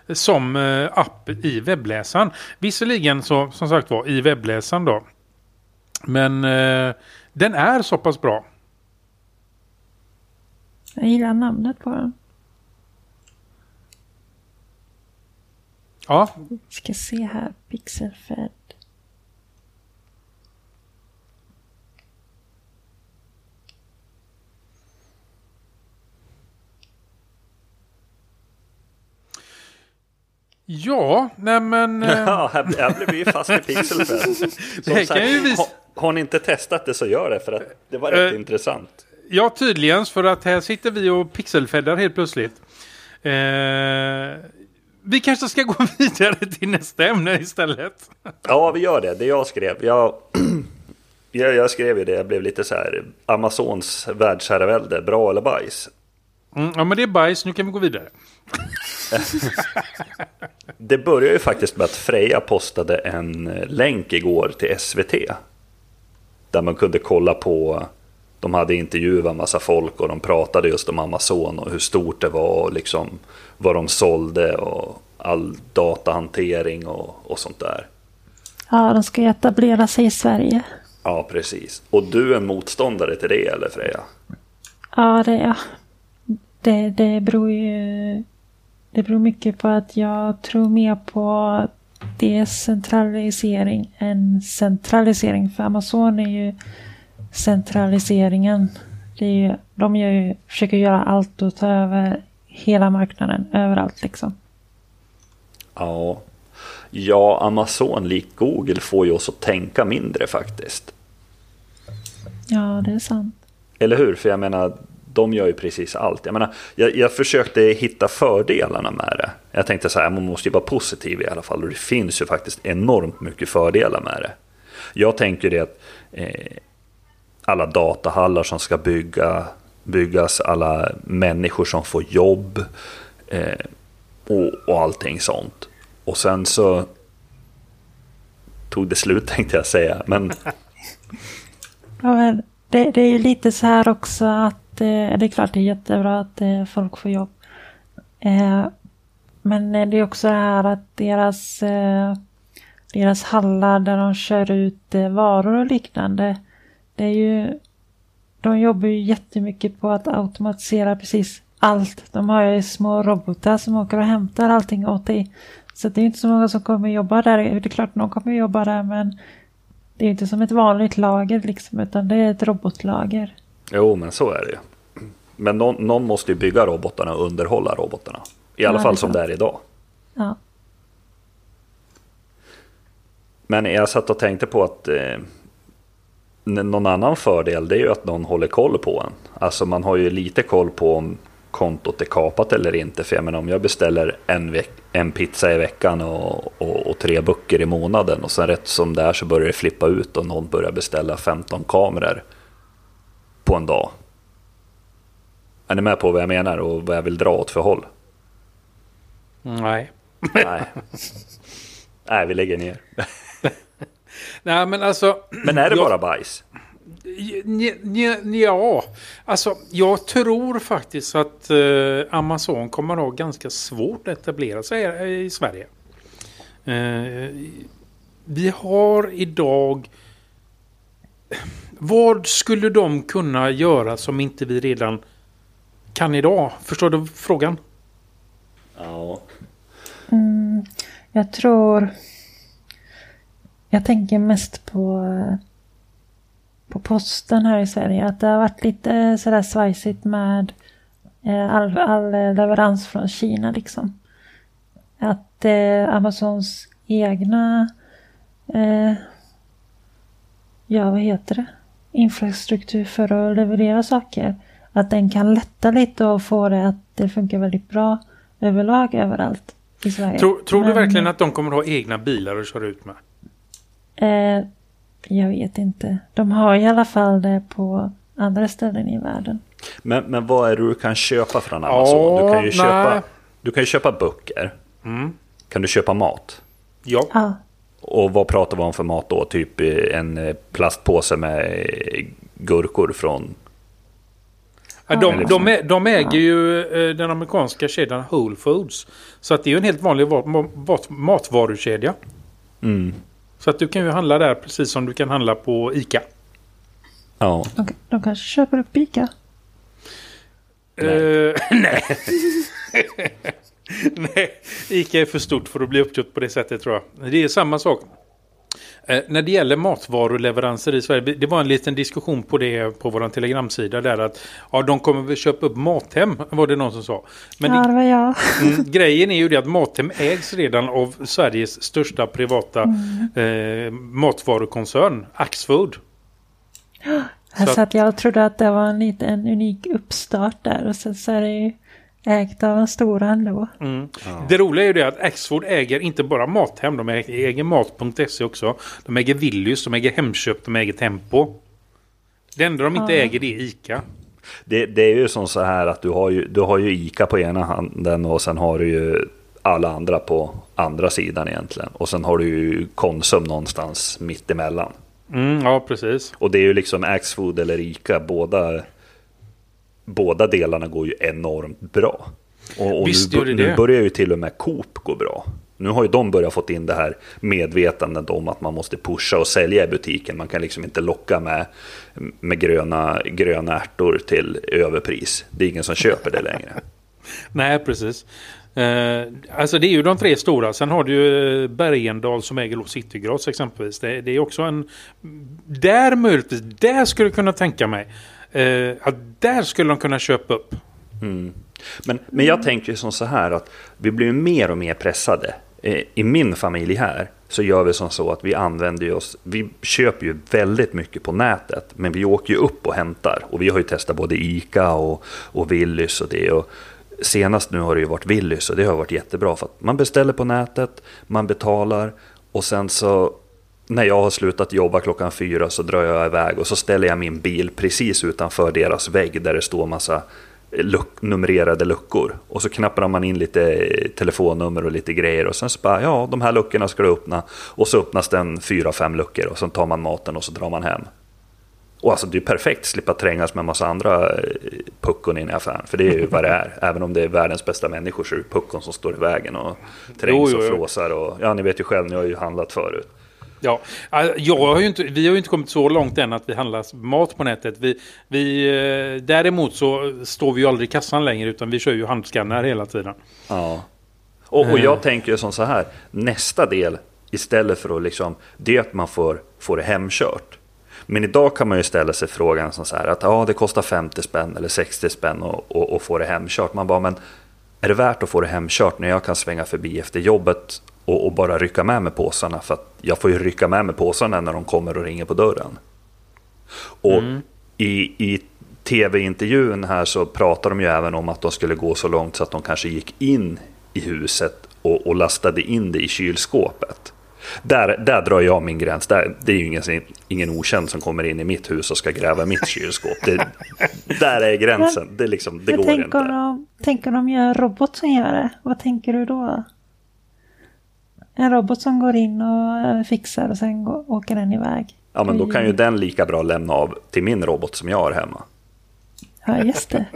Speaker 1: som eh, app i webbläsaren. Visserligen så som sagt var i webbläsaren då. Men eh, den är så pass bra.
Speaker 3: Jag gillar namnet på den.
Speaker 1: Ja.
Speaker 3: Vi ska se här. Pixelfed.
Speaker 1: Ja, nej men... [LAUGHS]
Speaker 2: Ja, här, här blev vi ju fast i Pixelfed. [LAUGHS] Som sagt, har, har ni inte testat det så gör det för att det var rätt uh, intressant.
Speaker 1: Ja, tydligen. För att här sitter vi och pixelfeddar helt plötsligt. Eh, vi kanske ska gå [LAUGHS] vidare till nästa ämne istället.
Speaker 2: Ja, vi gör det. Det jag skrev. Jag, [CLEARS THROAT] jag, jag skrev ju det. Jag blev lite så här. Amazons världsherravälde. Bra eller bajs?
Speaker 1: Mm, ja, men det är bajs. Nu kan vi gå vidare. [LAUGHS]
Speaker 2: det började ju faktiskt med att Freja postade en länk igår till SVT. Där man kunde kolla på de hade intervjuat massa folk och de pratade just om Amazon och hur stort det var och liksom vad de sålde och all datahantering och, och sånt där.
Speaker 3: Ja, de ska ju etablera sig i Sverige.
Speaker 2: Ja, precis. Och du är motståndare till det, eller Freja?
Speaker 3: Ja, det är jag. Det, det beror ju... Det beror mycket på att jag tror mer på decentralisering än centralisering. För Amazon är ju centraliseringen. Det är ju, de gör ju, försöker göra allt och ta över hela marknaden överallt liksom.
Speaker 2: Ja. Ja, Amazon likt Google får ju oss att tänka mindre faktiskt.
Speaker 3: Ja, det är sant.
Speaker 2: Eller hur? För jag menar, de gör ju precis allt. Jag, menar, jag, jag försökte hitta fördelarna med det. Jag tänkte så här, man måste ju vara positiv i alla fall. Och det finns ju faktiskt enormt mycket fördelar med det. Jag tänker det att eh, alla datahallar som ska bygga, byggas, alla människor som får jobb eh, och, och allting sånt. Och sen så tog det slut [LAUGHS] tänkte jag säga. Men [LAUGHS]
Speaker 3: Ja, men det, det är ju lite så här också att eh, det är klart det är jättebra att eh, folk får jobb. Eh, men det är också det här att deras, eh, deras hallar där de kör ut eh, varor och liknande. Det är ju, de jobbar ju jättemycket på att automatisera precis allt. De har ju små robotar som åker och hämtar allting åt dig. Så det är inte så många som kommer jobba där. Det är klart någon kommer jobba där men det är inte som ett vanligt lager liksom utan det är ett robotlager.
Speaker 2: jo, men så är det ju. Men någon, någon måste ju bygga robotarna och underhålla robotarna. I alla
Speaker 3: Ja,
Speaker 2: fall som det är idag.
Speaker 3: Ja.
Speaker 2: Men jag satt och tänkte på att eh, någon annan fördel det är ju att någon håller koll på en. Alltså man har ju lite koll på om kontot är kapat eller inte. För jag menar om jag beställer en, en pizza i veckan och, och, och tre böcker i månaden och sen rätt som det är så börjar det flippa ut och någon börjar beställa 15 kameror på en dag. Är ni med på vad jag menar och vad jag vill dra åt för håll?
Speaker 1: Nej.
Speaker 2: Nej. [LAUGHS] Nej, vi lägger ner.
Speaker 1: Nej, men alltså...
Speaker 2: Men är det
Speaker 1: jag-
Speaker 2: bara bajs?
Speaker 1: Ja, alltså jag tror faktiskt att eh, Amazon kommer att ha ganska svårt att etablera sig i Sverige. Eh, vi har idag... Vad skulle de kunna göra som inte vi redan kan idag? Förstår du frågan?
Speaker 2: Ja.
Speaker 3: Mm, jag tror... Jag tänker mest på, på posten här i Sverige. Att det har varit lite sådär svajsigt med eh, all, all leverans från Kina liksom. Att eh, Amazons egna... Eh, ja, vad heter det? Infrastruktur för att leverera saker. Att den kan lätta lite och få det att det funkar väldigt bra överlag överallt i Sverige.
Speaker 1: Tror, tror du
Speaker 3: Men,
Speaker 1: verkligen att de kommer att ha egna bilar att köra ut med?
Speaker 3: Eh, jag vet inte. De har i alla fall det på andra ställen i världen.
Speaker 2: Men, men vad är det du kan köpa från Amazon?
Speaker 1: Ja,
Speaker 2: du, kan ju
Speaker 1: nej.
Speaker 2: köpa, du kan ju köpa böcker.
Speaker 1: Mm.
Speaker 2: Kan du köpa mat?
Speaker 1: Ja.
Speaker 3: Ja,
Speaker 2: Och vad pratar vi om för mat då? Typ eh, en eh, plastpåse med eh, gurkor från...
Speaker 1: Ja, de, de, de äger ju den amerikanska kedjan Whole Foods. Så att det är ju en helt vanlig va- ma- mat- matvarukedja.
Speaker 2: Mm.
Speaker 1: Så att du kan ju handla där precis som du kan handla på ICA.
Speaker 2: Ja.
Speaker 3: de, de kanske köper upp Ica.
Speaker 2: Nej.
Speaker 1: Eh, [LAUGHS] nej. [LAUGHS] nej. ICA är för stort för att bli uppköpt på det sättet tror jag. Det är samma sak. Eh, när det gäller matvaruleveranser i Sverige. Det var en liten diskussion på det på vår telegramsida. Där att ja, de kommer väl köpa upp Mathem. Var det någon som sa. Men
Speaker 3: ja,
Speaker 1: det,
Speaker 3: var jag.
Speaker 1: Mm, grejen är ju det att Mathem ägs redan av Sveriges största privata eh, matvarukoncern, Axfood.
Speaker 3: Så
Speaker 1: Så-
Speaker 3: att jag trodde att det var en liten unik uppstart där. Och sen så är det ju ägt av en stor ändå.
Speaker 1: Mm. Det roliga är ju det att Axfood äger inte bara Mathem, de äger, äger Mat.se också. De äger Willys, de äger Hemköp, de äger Tempo. Det enda de inte
Speaker 3: Ja.
Speaker 1: äger det är ICA.
Speaker 2: Det, det är ju som så här att du har ju, du har ju ICA på ena handen och sen har du ju alla andra på andra sidan egentligen. Och sen har du ju Konsum någonstans mitt emellan.
Speaker 1: Mm, ja, precis.
Speaker 2: Och det är ju liksom Axfood eller ICA, båda, båda delarna går ju enormt bra. Och, och
Speaker 1: Visst
Speaker 2: nu, nu börjar ju till och med Coop gå bra. Nu har ju de börjat fått in det här medvetandet om att man måste pusha och sälja i butiken. Man kan liksom inte locka med, med gröna, gröna ärtor till överpris. Det är ingen som köper det längre. [LAUGHS]
Speaker 1: Nej, precis. Eh, alltså det är ju de tre stora. Sen har du ju eh, Bergendal som äger då Citygross exempelvis. Det, det är också en... Där möjligtvis, där skulle jag kunna tänka mig Eh, att där skulle de kunna köpa upp.
Speaker 2: Mm. Men, men jag tänker ju som så här att vi blir mer och mer pressade. Eh, I min familj här så gör vi som så att vi använder oss, vi köper ju väldigt mycket på nätet, men vi åker ju upp och hämtar. Och vi har ju testat både ICA och, och Willys och det. Och senast nu har det ju varit Willys och det har varit jättebra för att man beställer på nätet, man betalar och sen så när jag har slutat jobba klockan fyra så drar jag iväg och så ställer jag min bil precis utanför deras vägg där det står massa luck, numrerade luckor. Och så knappar man in lite telefonnummer och lite grejer och sen så bara, ja, de här luckorna ska du öppna. Och så öppnas den fyra, fem luckor och så tar man maten och så drar man hem. Och alltså det är perfekt, slippa trängas med en massa andra eh, puckon in i affären. För det är ju vad det är. [LAUGHS] Även om det är världens bästa människor så är det puckon som står i vägen och trängs och flåsar. Och, ja, ni vet ju själv, ni har ju handlat förut.
Speaker 1: Ja, jag har inte, vi har ju inte kommit så långt än att vi handlar mat på nätet. Vi, vi, eh, däremot så står vi ju aldrig i kassan längre utan vi kör ju handskanner hela tiden.
Speaker 2: Ja. Och, och jag eh. tänker ju som så här, nästa del istället för att liksom, det är att man får, får det hemkört. Men idag kan man ju ställa sig frågan som så här att ja, det kostar 50 spänn eller 60 spänn och, och, och få det hemkört. Man bara, men är det värt att få det hemkört när jag kan svänga förbi efter jobbet och, och, bara rycka med mig påsarna. För att jag får ju rycka med mig påsarna när de kommer och ringer på dörren. Och mm. i, i tv-intervjun här så pratar de ju även om att de skulle gå så långt så att de kanske gick in i huset och, och lastade in det i kylskåpet. Där, där drar jag min gräns. Där, det är ju ingen, ingen okänd som kommer in i mitt hus och ska gräva mitt kylskåp. Det, där är gränsen. Det, liksom, det går inte.
Speaker 3: Om, tänk om de gör en robot som gör det. Vad tänker du då? En robot som går in och eh, fixar och sen går, åker den iväg.
Speaker 2: Ja, men då kan ju den lika bra lämna av till min robot som jag har hemma.
Speaker 3: Ja, just det. [LAUGHS]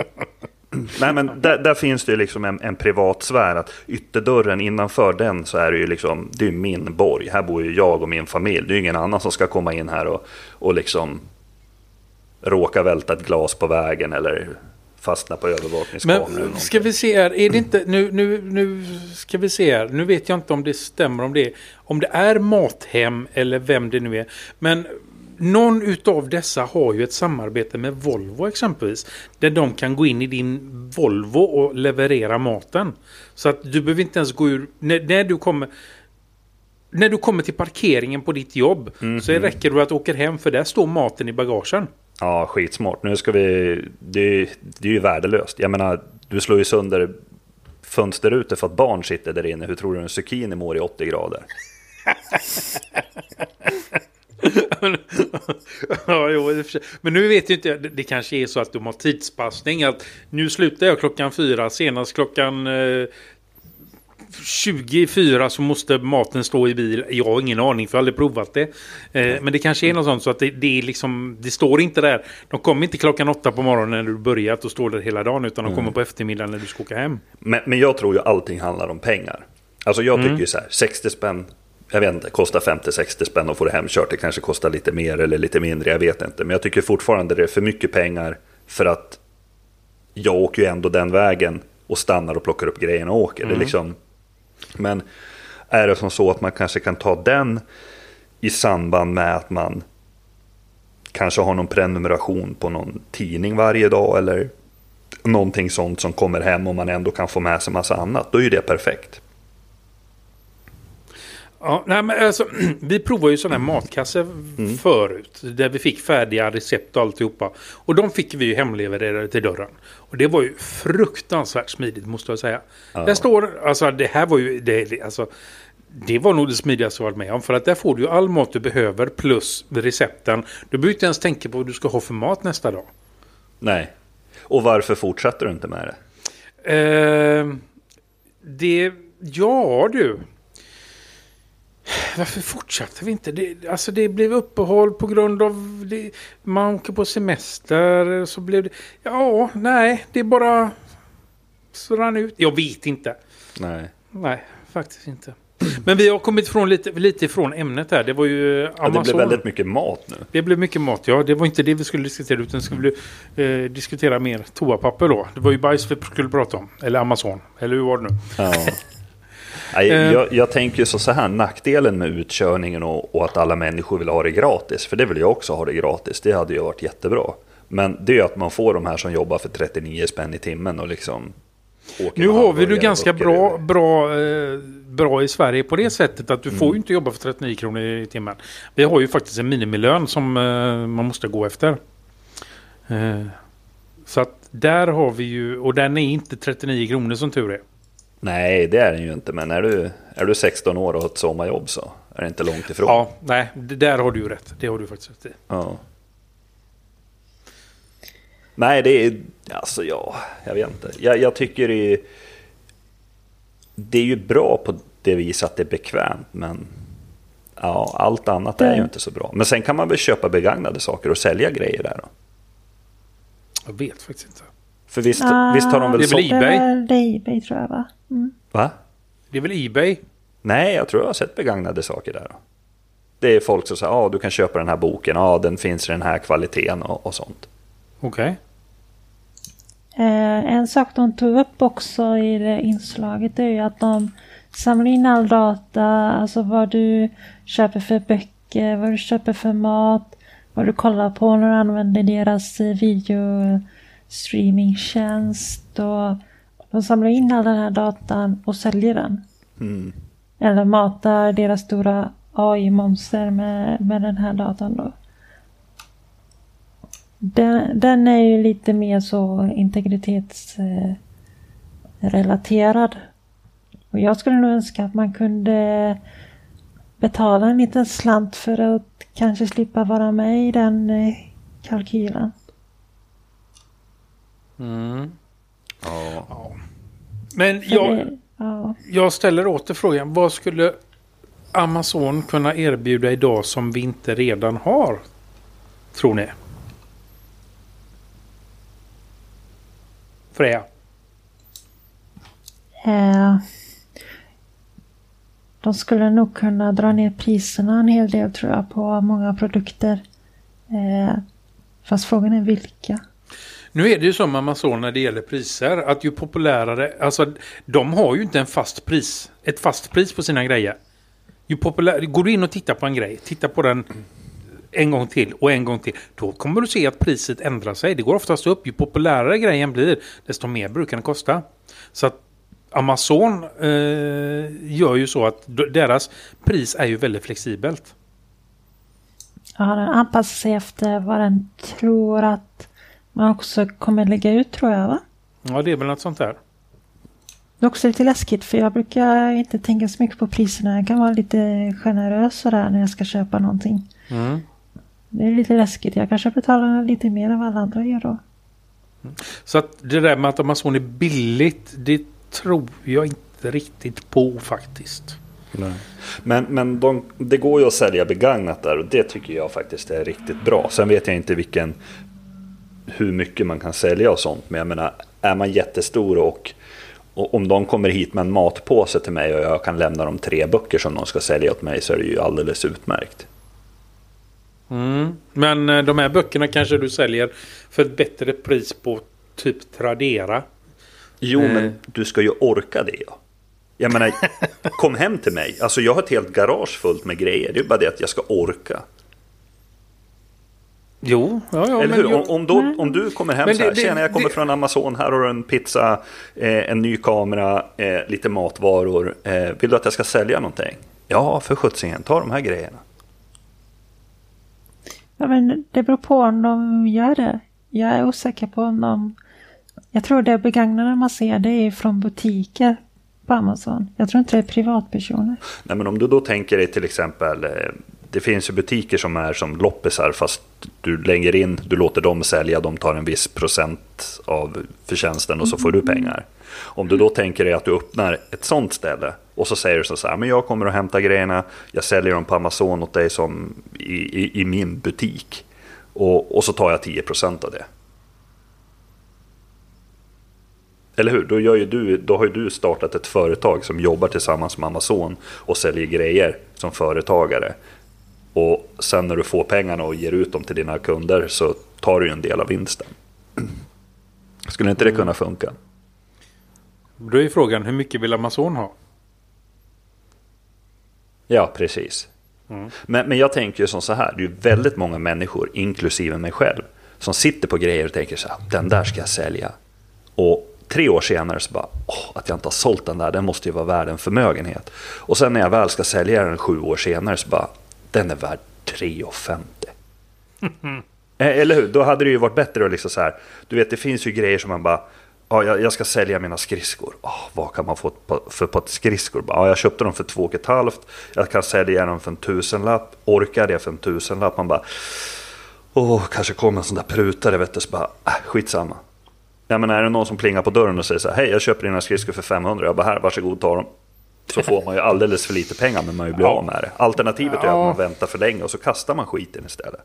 Speaker 2: Nej, men där, där, finns det ju liksom en, en privat sfär. Att ytterdörren innanför den så är det ju liksom, det är min borg. Här bor ju jag och min familj. Det är ju ingen annan som ska komma in här och, och liksom råka välta ett glas på vägen eller fastna på övervakningskameror.
Speaker 1: Men ska vi se här, är det inte, nu, nu, nu ska vi se här, nu vet jag inte om det stämmer om det, om det är Mathem eller vem det nu är. Men någon utav dessa har ju ett samarbete med Volvo exempelvis. Där de kan gå in i din Volvo och leverera maten. Så att du behöver inte ens gå ur, när, när du kommer när du kommer till parkeringen på ditt jobb mm -hmm. så räcker det att du åker hem för där står maten i bagagen.
Speaker 2: Ja, skitsmart. Nu ska vi... Det, det är ju värdelöst. Jag menar, du slår ju sönder fönsterrutor för att barn sitter där inne. Hur tror du en zucchini mår i 80 grader? [LAUGHS]
Speaker 1: ja, jo, men nu vet ju inte, jag. det kanske är så att de har tidspassning. Att nu slutar jag klockan fyra, senast klockan eh, 24 så måste maten stå i bil. Jag har ingen aning för jag har aldrig provat det. Eh, men det kanske är något sånt så att det, det, är liksom, det står inte där. De kommer inte klockan åtta på morgonen när du börjat och står där hela dagen. Utan de kommer mm. på eftermiddagen när du ska åka hem.
Speaker 2: Men, men jag tror ju allting handlar om pengar. Alltså jag tycker mm. ju så här, 60 spänn jag vet inte, kostar 50-60 spänn att få det hemkört. Det kanske kostar lite mer eller lite mindre, jag vet inte. Men jag tycker fortfarande det är för mycket pengar för att jag åker ju ändå den vägen och stannar och plockar upp grejerna och åker. Mm. Det är mm. liksom, men är det som så att man kanske kan ta den i samband med att man kanske har någon prenumeration på någon tidning varje dag eller någonting sånt som kommer hem och man ändå kan få med sig massa annat. Då är ju det perfekt.
Speaker 1: Ja, nej, men alltså, [CLEARS THROAT] vi provade ju sådana här matkassar mm. förut. Där vi fick färdiga recept och alltihopa. Och de fick vi ju hemlevererade till dörren. Och det var ju fruktansvärt smidigt måste jag säga. Ja. Där står, alltså det här var ju, det, alltså, det var nog det smidigaste jag varit med om. För att där får du ju all mat du behöver plus recepten. Du behöver inte ens tänka på vad du ska ha för mat nästa dag.
Speaker 2: Nej. Och varför fortsätter du inte med
Speaker 1: det? Eh, det, ja du. Varför fortsatte vi inte? Det, alltså det blev uppehåll på grund av det, man åker på semester. Så blev det, ja, nej, det är bara så rann ut. Jag vet inte.
Speaker 2: Nej.
Speaker 1: Nej, faktiskt inte. Men vi har kommit ifrån lite, lite ifrån ämnet här. Det var ju
Speaker 2: Amazon. Ja, det blev väldigt mycket mat nu.
Speaker 1: Det blev mycket mat, ja. Det var inte det vi skulle diskutera. Utan skulle eh, diskutera mer toapapper då. Det var ju bajs vi skulle prata om. Eller Amazon. Eller hur var det nu?
Speaker 2: Ja. [LAUGHS] Nej, eh. jag, jag tänker så här, nackdelen med utkörningen och, och, att alla människor vill ha det gratis, för det vill jag också ha det gratis, det hade ju varit jättebra. Men det är ju att man får de här som jobbar för 39 spänn i timmen och liksom åker
Speaker 1: Nu har vi det ganska bra, bra, eh, bra i Sverige på det sättet att du får ju inte jobba för 39 kronor i timmen. Vi har ju faktiskt en minimilön som eh, man måste gå efter. Så att där har vi ju, och den är inte 39 kronor som tur är.
Speaker 2: Nej, det är den ju inte. Men är du, är du 16 år och har ett sommarjobb så är det inte långt ifrån.
Speaker 1: Ja, nej, där har du ju rätt. Det har du faktiskt rätt i.
Speaker 2: Ja. Nej, det är... Alltså ja, jag vet inte. Jag, jag tycker det är... Det är ju bra på det viset att det är bekvämt, men... Ja, allt annat är ju inte så bra. Men sen kan man väl köpa begagnade saker och sälja grejer där då?
Speaker 1: Jag vet faktiskt inte.
Speaker 2: För visst,
Speaker 3: Ah,
Speaker 2: visst har de väl
Speaker 1: Det är väl
Speaker 2: så...
Speaker 1: eBay?
Speaker 3: Det är väl Ebay tror jag va? Mm.
Speaker 2: Va?
Speaker 1: Det är väl Ebay?
Speaker 2: Nej, jag tror jag har sett begagnade saker där. Det är folk som säger ja, du kan köpa den här boken, ja, den finns i den här kvaliteten och, och sånt.
Speaker 1: Okej.
Speaker 3: Eh, en sak de tog upp också i det inslaget är ju att de samlar in all data, alltså vad du köper för böcker, vad du köper för mat, vad du kollar på när du använder deras videostreamingtjänst och de samlar in all den här datan och säljer den.
Speaker 2: Mm.
Speaker 3: Eller matar deras stora AI-monster med, med den här datan då. Den, den är ju lite mer så integritetsrelaterad. Och jag skulle nog önska att man kunde betala en liten slant för att kanske slippa vara med i den eh, kalkylen.
Speaker 1: Mm.
Speaker 2: Ja.
Speaker 1: Men jag, jag ställer åter frågan. Vad skulle Amazon kunna erbjuda idag som vi inte redan har? Tror ni? Freja?
Speaker 3: Eh, de skulle nog kunna dra ner priserna en hel del tror jag på många produkter. Eh, fast frågan är vilka.
Speaker 1: Nu är det ju som Amazon när det gäller priser. Att ju populärare, alltså de har ju inte en fast pris. Ett fast pris på sina grejer. Ju populär, går du in och tittar på en grej, titta på den en gång till och en gång till. Då kommer du se att priset ändrar sig. Det går oftast upp. Ju populärare grejen blir, desto mer brukar den kosta. Så att Amazon eh, gör ju så att deras pris är ju väldigt flexibelt.
Speaker 3: Ja, den anpassar sig efter vad den tror att man också kommer lägga ut tror jag va?
Speaker 1: Ja, det är väl något sånt där.
Speaker 3: Det är också lite läskigt för jag brukar inte tänka så mycket på priserna. Jag kan vara lite generös sådär när jag ska köpa någonting.
Speaker 1: Mm.
Speaker 3: Det är lite läskigt. Jag kanske betalar lite mer än vad alla andra gör då.
Speaker 1: Så att det där med att Amazon är billigt, det tror jag inte riktigt på faktiskt.
Speaker 2: Nej. Men, men de, det går ju att sälja begagnat där och det tycker jag faktiskt är riktigt bra. Sen vet jag inte vilken, hur mycket man kan sälja och sånt. Men jag menar, är man jättestor och, och om de kommer hit med en matpåse till mig och jag kan lämna dem tre böcker som de ska sälja åt mig så är det ju alldeles utmärkt.
Speaker 1: Mm. Men eh, de här böckerna kanske du säljer för ett bättre pris på typ Tradera.
Speaker 2: Jo,
Speaker 1: Mm.
Speaker 2: men du ska ju orka det. Ja. Jag menar, [LAUGHS] kom hem till mig. Alltså jag har ett helt garage fullt med grejer. Det är bara det att jag ska orka.
Speaker 1: Jo, ja, ja.
Speaker 2: Eller
Speaker 1: men
Speaker 2: hur? Om, om, då, om du kommer hem
Speaker 1: Men
Speaker 2: så här,
Speaker 1: det-
Speaker 2: tjena jag kommer
Speaker 1: det-
Speaker 2: från Amazon, här har du en pizza, eh, en ny kamera, eh, lite matvaror. Eh, vill du att jag ska sälja någonting? Ja, för sjuttsingen, ta de här grejerna.
Speaker 3: Ja, men det beror på om de gör det. Jag är osäker på om de... Jag tror det begagnade man ser det är från butiker på Amazon. Jag tror inte det är privatpersoner.
Speaker 2: Nej, men om du då tänker dig till exempel, eh, det finns ju butiker som är som loppisar fast du lägger in, du låter dem sälja, de tar en viss procent av förtjänsten och så får du pengar. Om du då tänker dig att du öppnar ett sånt ställe och så säger du så här, men jag kommer att hämta grejerna, jag säljer dem på Amazon åt dig som i, i, i min butik. Och, och så tar jag 10% av det. Eller hur? Då, gör du, då har ju du startat ett företag som jobbar tillsammans med Amazon och säljer grejer som företagare. Och sen när du får pengarna och ger ut dem till dina kunder så tar du ju en del av vinsten. Skulle inte det kunna funka?
Speaker 1: Då är frågan, hur mycket vill Amazon ha?
Speaker 2: Ja, precis.
Speaker 1: Mm.
Speaker 2: Men, men jag tänker ju som så här, det är ju väldigt många människor, inklusive mig själv, som sitter på grejer och tänker så här, den där ska jag sälja. Och tre år senare så bara, åh, att jag inte har sålt den där, den måste ju vara värd en förmögenhet. Och sen när jag väl ska sälja den sju år senare så bara, den är värd 3,50. [LAUGHS] Eh, eller hur? Då hade det ju varit bättre att liksom så här, du vet det finns ju grejer som man bara, ja, jag, ska sälja mina skridskor. Oh, vad kan man få för på skridskor? Ja, jag köpte dem för två och ett halvt. Jag kan sälja dem för en tusenlapp. Orkar det för en tusenlapp? Man bara, åh, oh, kanske kommer en sån där prutare, vet du. Så bara, äh, skitsamma. Ja, men är det någon som plingar på dörren och säger så här, hej, jag köper dina skridskor för 500. Jag bara, här, varsågod, ta dem. Så får man ju alldeles för lite pengar, men man ju blir ja. av med det. Alternativet ja. är att man väntar för länge och så kastar man skiten istället.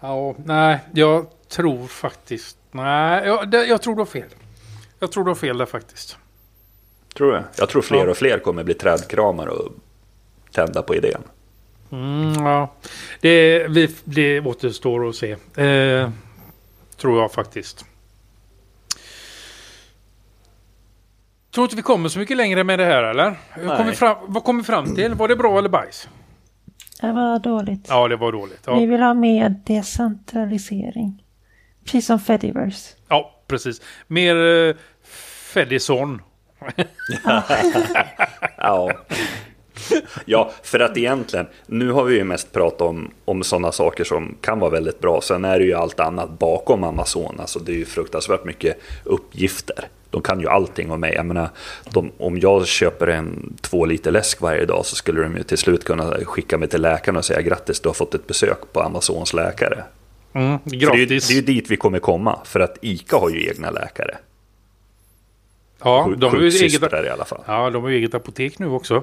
Speaker 1: Ja, nej, jag tror faktiskt, nej, jag, jag tror du har fel. Jag tror du har fel där faktiskt.
Speaker 2: Tror du? Jag tror fler och fler kommer bli trädkramare och tända på idén.
Speaker 1: Mm, ja, det, vi, det återstår att se. Eh, tror jag faktiskt. Tror inte vi kommer så mycket längre med det här eller? Kom vi fram, vad kom vi fram till? Var det bra eller bajs?
Speaker 3: Det var dåligt.
Speaker 1: Ja, det var dåligt. Ja.
Speaker 3: Vi vill ha mer decentralisering. Precis som Fediverse.
Speaker 1: Ja, precis. Mer uh, Fedison. [LAUGHS]
Speaker 2: ja. [LAUGHS] [LAUGHS] Ja, för att egentligen, nu har vi ju mest pratat om, om sådana saker som kan vara väldigt bra. Sen är det ju allt annat bakom Amazon. Alltså det är ju fruktansvärt mycket uppgifter. De kan ju allting om mig. Jag menar, de, om jag köper en två liter läsk varje dag så skulle de ju till slut kunna skicka mig till läkaren och säga grattis, du har fått ett besök på Amazons läkare.
Speaker 1: Mm,
Speaker 2: det, är ju, det är ju dit vi kommer komma, för att ICA har ju egna läkare.
Speaker 1: Ja, de har ju eget,
Speaker 2: i alla fall.
Speaker 1: Ja, de har ju eget apotek nu också.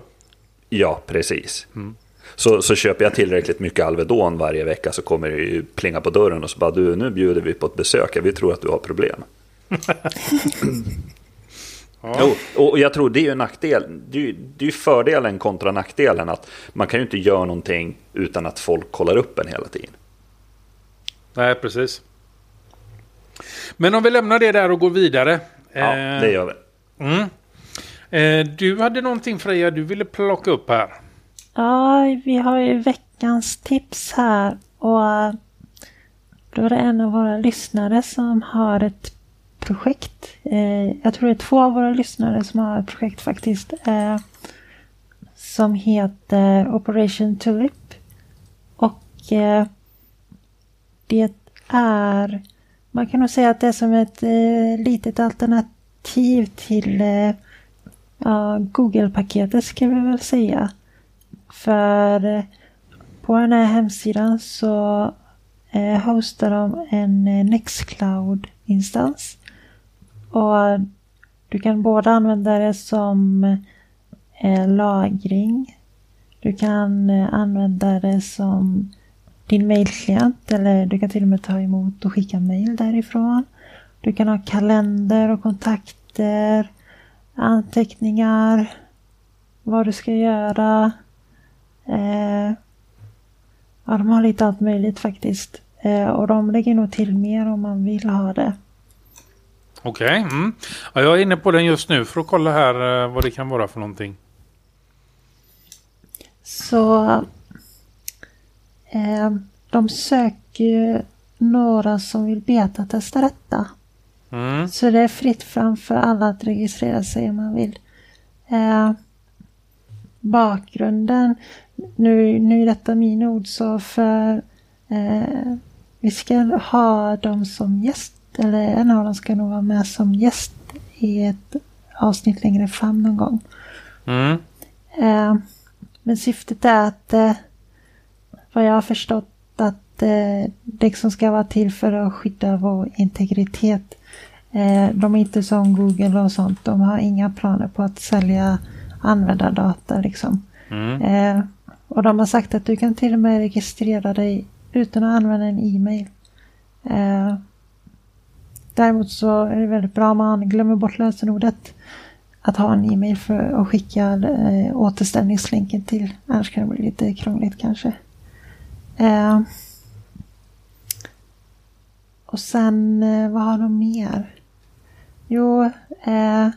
Speaker 2: Ja, precis. Mm. Så, så köper jag tillräckligt mycket Alvedon varje vecka så kommer det ju plinga på dörren och så bara du, nu bjuder vi på ett besök. Vi tror att du har problem. [LAUGHS] ja. och, jag tror det är ju en nackdel. Det är ju, det är ju fördelen kontra nackdelen att man kan ju inte göra någonting utan att folk kollar upp en hela tiden.
Speaker 1: Nej, precis. Men om vi lämnar det där och går vidare.
Speaker 2: Ja, eh, det gör vi.
Speaker 1: Mm. Eh, du hade någonting Freja du ville plocka upp här.
Speaker 3: Ja, vi har ju veckans tips här och då är det en av våra lyssnare som har ett projekt. Eh, jag tror det är två av våra lyssnare som har ett projekt faktiskt. Eh, som heter Operation Tulip. Och det är, man kan nog säga att det är som ett litet alternativ till ja, Google-paketet ska vi väl säga. För eh, på den här hemsidan så eh, hostar de en eh, Nextcloud-instans. Och du kan både använda det som lagring. Du kan använda det som din mailklient eller du kan till och med ta emot och skicka mail därifrån. Du kan ha kalender och kontakter, anteckningar, vad du ska göra. Eh, ja, de har lite allt möjligt faktiskt. Eh, och de lägger nog till mer om man vill ha det.
Speaker 1: Okej, okay, mm. ja, jag är inne på den just nu för att kolla här eh, vad det kan vara för någonting.
Speaker 3: Så eh, de söker ju några som vill betatesta detta. Mm. Så det är fritt fram för alla att registrera sig om man vill. Eh, bakgrunden, nu, nu är detta min ord så för eh, vi ska ha dem som gäst eller en av dem ska nog vara med som gäst i ett avsnitt längre fram någon gång.
Speaker 1: Mm.
Speaker 3: Eh, men syftet är att eh, vad jag har förstått att eh, det liksom ska vara till för att skydda vår integritet. Eh, de är inte som Google och sånt. De har inga planer på att sälja användardata liksom.
Speaker 1: Mm.
Speaker 3: Eh, och de har sagt att du kan till och med registrera dig utan att använda en e-mail. Eh, däremot så är det väldigt bra om man glömmer bort lösenordet att ha en e-mail för att skicka eh, återställningslänken till. Annars kan det bli lite krångligt kanske. Eh, och sen, eh, vad har de mer? Jo, eh,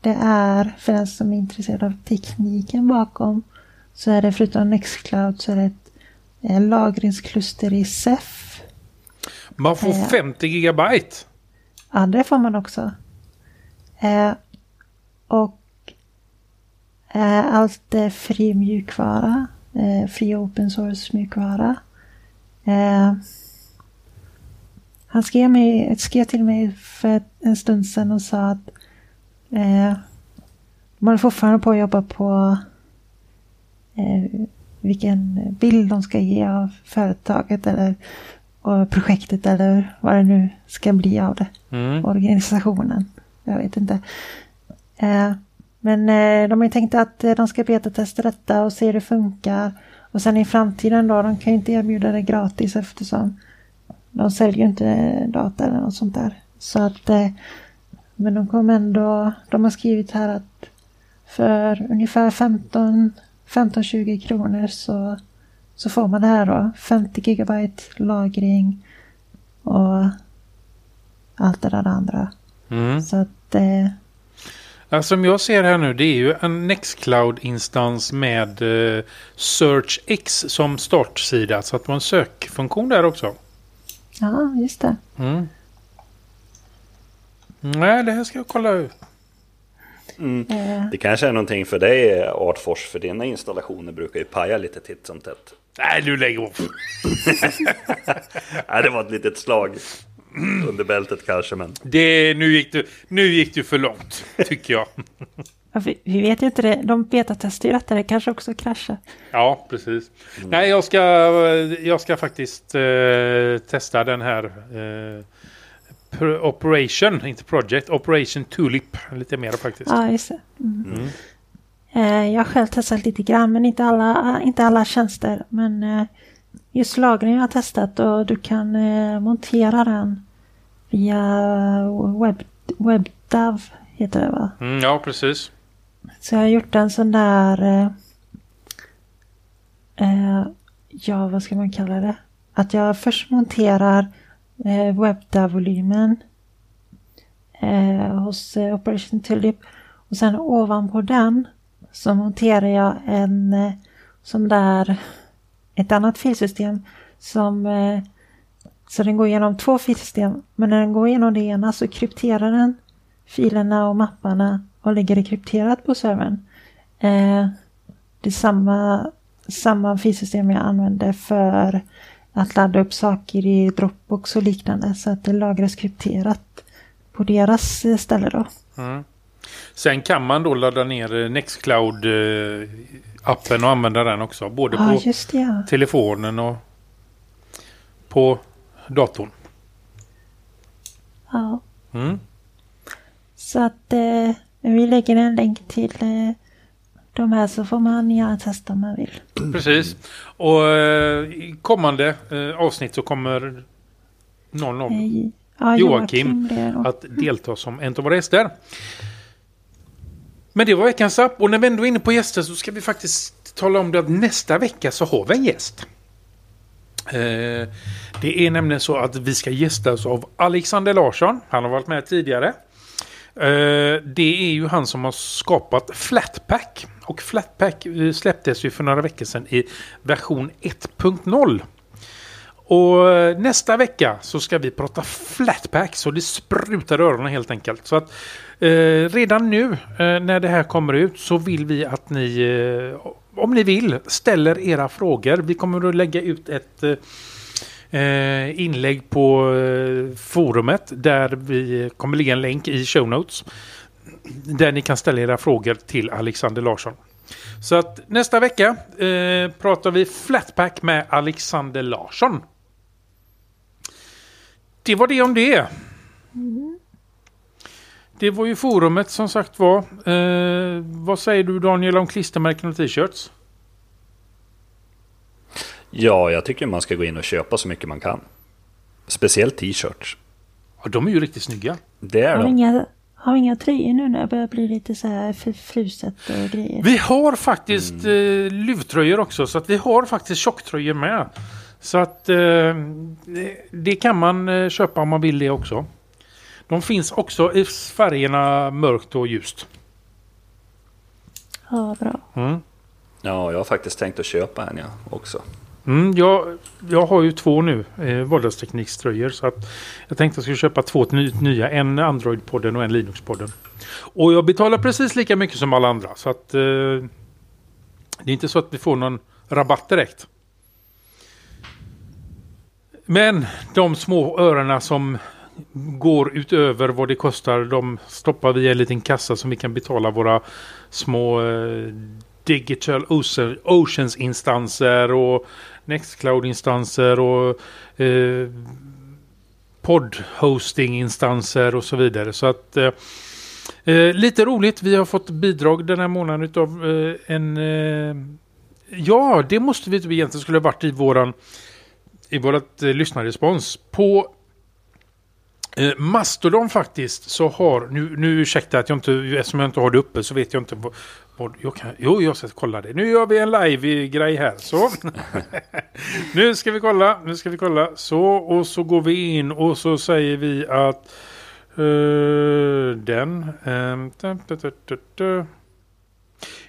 Speaker 3: det är för den som är intresserad av tekniken bakom så är det förutom Nextcloud så är det ett eh, lagringskluster i Ceph
Speaker 1: Man får
Speaker 3: Eh.
Speaker 1: 50 gigabyte.
Speaker 3: Ja, det får man också. Eh, och eh, allt är fri mjukvara. Eh, fri open source mjukvara. Han skrev, mig, skrev till mig för en stund sedan och sa att eh, de håller fortfarande på att jobba på eh, vilken bild de ska ge av företaget eller projektet eller vad det nu ska bli av det
Speaker 1: Mm.
Speaker 3: organisationen. Jag vet inte. Eh, men eh, de har ju tänkt att eh, de ska betatesta detta och se hur det funkar. Och sen i framtiden då, de kan ju inte erbjuda det gratis eftersom de säljer ju inte data eller något sånt där. Så att, eh, men de kommer ändå, de har skrivit här att för ungefär 15 15-20 kronor så, så får man det här då. 50 gigabyte lagring och allt det där andra.
Speaker 1: Mm.
Speaker 3: Så att eh,
Speaker 1: Ja, som jag ser här nu det är ju en Nextcloud-instans med eh, SearchX som startsida. Så att en sökfunktion där också.
Speaker 3: Ja, just det.
Speaker 1: Mm. Nej, det här ska jag kolla ut.
Speaker 2: Mm.
Speaker 3: Eh,
Speaker 2: Det kanske är någonting för dig Artfors, för dina installationer brukar ju paja lite titt som tätt.
Speaker 1: Nej, du lägger av. [LAUGHS]
Speaker 2: Nej, det var ett litet slag under bältet kanske, men
Speaker 1: Det, nu, gick du, nu gick du för långt, tycker jag. [LAUGHS]
Speaker 3: vi, vet ju inte det. De betatestar ju detta. Det kanske också kraschar.
Speaker 1: Ja, precis. Nej, jag ska, jag ska faktiskt eh, testa den här eh, Operation, inte Project, Operation Tulip. Lite mer faktiskt.
Speaker 3: Ja, just det. Mm.
Speaker 1: Mm.
Speaker 3: Eh, jag har själv testat lite grann, men inte alla, inte alla tjänster. Men eh, just lagring har jag testat och du kan eh, montera den via web, WebDAV heter det va?
Speaker 1: Mm, ja, precis.
Speaker 3: Så jag har gjort en sån där... Eh, eh, ja, vad ska man kalla det? Att jag först monterar eh, WebDAV-volymen eh, hos eh, Operation Tulip. Och sen ovanpå den så monterar jag en eh, sån där... Ett annat filsystem som... Eh, så den går igenom två filsystem. Men när den går igenom det ena så krypterar den filerna och mapparna och lägger det krypterat på servern. Eh, det är samma, samma filsystem jag använder för att ladda upp saker i Dropbox och liknande så att det lagras krypterat på deras eh, ställe då.
Speaker 1: Mm. Sen kan man då ladda ner eh, Nextcloud-appen och använda den också. Både
Speaker 3: Ja,
Speaker 1: på
Speaker 3: det ja.
Speaker 1: telefonen och på datorn.
Speaker 3: ja.
Speaker 1: Mm.
Speaker 3: Så att eh, vi lägger en länk till eh, de här så får man gärna testa om man vill.
Speaker 1: Precis. Och eh, i kommande eh, avsnitt så kommer någon av
Speaker 3: ja,
Speaker 1: Joakim att delta som en av våra gäster. Men det var veckans app och när vi ändå är inne på gäster så ska vi faktiskt tala om det att nästa vecka så har vi en gäst. Det är nämligen så att vi ska gästas av Alexander Larsson. Han har varit med tidigare. Eh, det är ju han som har skapat Flatpak. Och Flatpak eh, släpptes ju för några veckor sedan i version 1.0. Och eh, nästa vecka så ska vi prata Flatpack så det sprutar i öronen helt enkelt. Så att eh, redan nu eh, när det här kommer ut så vill vi att ni, eh, om ni vill, ställer era frågor. Vi kommer att lägga ut ett eh, inlägg på eh, forumet där vi kommer ligga en länk i show notes. Där ni kan ställa era frågor till Alexander Larsson. Så att nästa vecka eh, pratar vi Flatpak med Alexander Larsson. Det var det om det. Det var ju forumet som sagt var. Eh, vad säger du Daniel om klistermärken och t-shirts?
Speaker 2: Ja, jag tycker man ska gå in och köpa så mycket man kan. Speciellt t-shirts.
Speaker 1: Ja, de är ju riktigt snygga.
Speaker 2: Det är
Speaker 3: Har vi
Speaker 2: de.
Speaker 3: inga, har vi inga tröjor nu när det börjar bli lite så här fr- fruset och grejer?
Speaker 1: Vi har faktiskt eh, luvtröjor också så att vi har faktiskt tjocktröjor med. Så att eh, det, det kan man eh, köpa om man vill det också. De finns också i färgerna mörkt och ljust.
Speaker 3: Ja, bra.
Speaker 1: Mm.
Speaker 2: Ja, jag har faktiskt tänkt att köpa en ja, också.
Speaker 1: Mm, jag, jag har ju två nu eh, vardagsteknikströjor så att jag tänkte att jag skulle köpa två ny, nya. En Android-podden och en Linux-podden. Och jag betalar precis lika mycket som alla andra så att eh, det är inte så att vi får någon rabatt direkt. Men de små örena som går utöver vad det kostar, de stoppar vi i en liten kassa som vi kan betala våra små eh, Digital Oceans-instanser och Nextcloud-instanser och eh, podd-hosting-instanser och så vidare. Så att eh, eh lite roligt, vi har fått bidrag den här månaden av eh, en... Eh, ja, det måste vi egentligen skulle ha varit i våran i vårt eh, lyssnarrespons. På eh, Mastodon faktiskt så har, nu, nu ursäkta att jag inte, eftersom jag inte har det uppe så vet jag inte vad, vad jag kan, jo jag ska kolla det. Nu gör vi en live-grej här så. [LAUGHS] nu ska vi kolla, nu ska vi kolla. Så och så går vi in och så säger vi att uh, den. Um,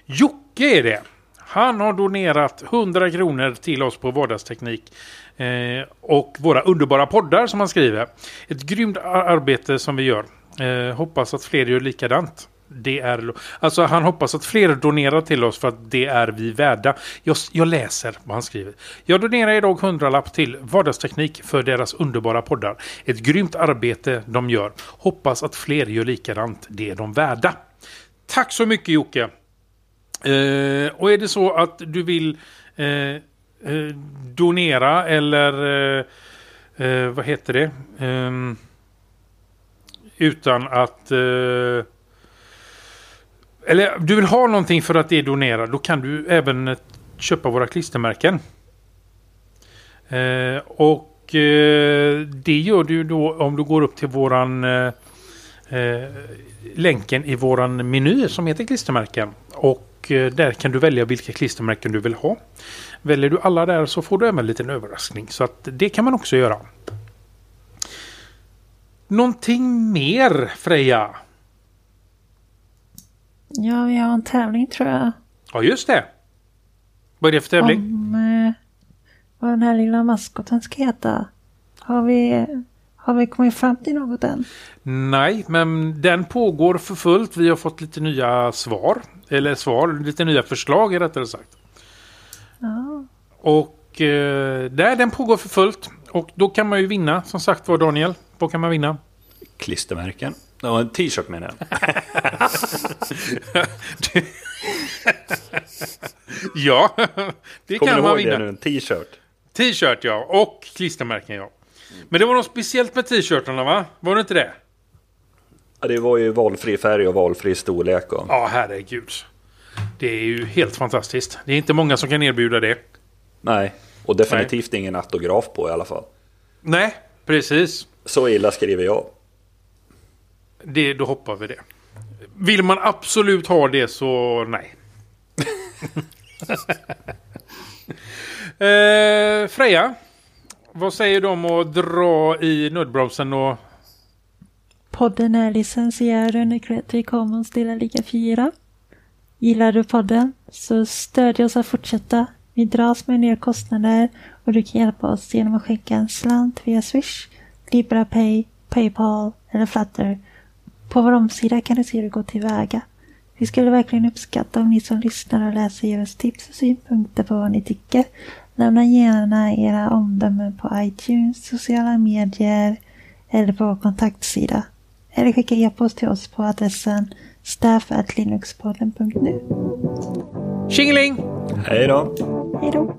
Speaker 1: Jocke är det. Han har donerat 100 kronor till oss på Vardagsteknik. Eh, och våra underbara poddar som han skriver. Ett grymt arbete som vi gör. Eh, hoppas att fler gör likadant. Det är, alltså han hoppas att fler donerar till oss för att det är vi värda. Jag, jag läser vad han skriver. Jag donerar idag 100 lapp till Vardagsteknik för deras underbara poddar. Ett grymt arbete de gör. Hoppas att fler gör likadant. Det är de värda. Tack så mycket Jocke. Eh, och är det så att du vill eh, eh, donera eller eh, eh, vad heter det? Ehm, utan att eh, eller du vill ha någonting för att det är donera. Då kan du även eh, köpa våra klistermärken. Eh, och eh, det gör du då om du går upp till våran länken i våran meny som heter klistermärken. Och där kan du välja vilka klistermärken du vill ha. Väljer du alla där så får du även en liten överraskning. Så att det kan man också göra. Någonting mer Freja?
Speaker 3: Ja, vi har en tävling tror jag.
Speaker 1: Ja, just det. Vad är det för tävling?
Speaker 3: Om eh, vad den här lilla maskoten ska heta. Har vi, har vi kommit fram till något än?
Speaker 1: Nej, men den pågår för fullt. Vi har fått lite nya svar. Eller svar, lite nya förslag rättare sagt.
Speaker 3: Ja.
Speaker 1: Och eh, där, den pågår för fullt. Och då kan man ju vinna, som sagt var Daniel. Vad kan man vinna?
Speaker 2: Klistermärken. Ja, en t-shirt menar jag. [LAUGHS]
Speaker 1: ja, det
Speaker 2: Kommer
Speaker 1: kan man vinna.
Speaker 2: Kommer du ihåg det nu? En t-shirt.
Speaker 1: T-shirt ja, och klistermärken ja. Men det var något speciellt med t-shirtarna va? Var det inte det?
Speaker 2: Ja, det var ju valfri färg och valfri storlek. Och...
Speaker 1: Ja, herregud. Det är ju helt fantastiskt. Det är inte många som kan erbjuda det.
Speaker 2: Nej, och definitivt Nej. ingen autograf på i alla fall.
Speaker 1: Nej, precis.
Speaker 2: Så illa skriver jag.
Speaker 1: Det, då hoppar vi det. Vill man absolut ha det så nej. [LAUGHS] eh, Freja, vad säger du om att dra i nödbromsen och...
Speaker 3: Podden är licensierad under Creative Commons delar lika 4. Gillar du podden så stödj oss att fortsätta. Vi dras med nya kostnader och du kan hjälpa oss genom att skicka en slant via Swish, LibraPay, Paypal eller Flutter. På vår omsida kan du se hur det går tillväga. Vi skulle verkligen uppskatta om ni som lyssnar och läser ger oss tips och synpunkter på vad ni tycker. Lämna gärna era omdömen på iTunes, sociala medier eller på vår kontaktsida. Eller skicka e-post till oss på adressen staff.linuxpodden.nu.
Speaker 1: Tjingeling!
Speaker 2: Hej då!
Speaker 3: Hej då!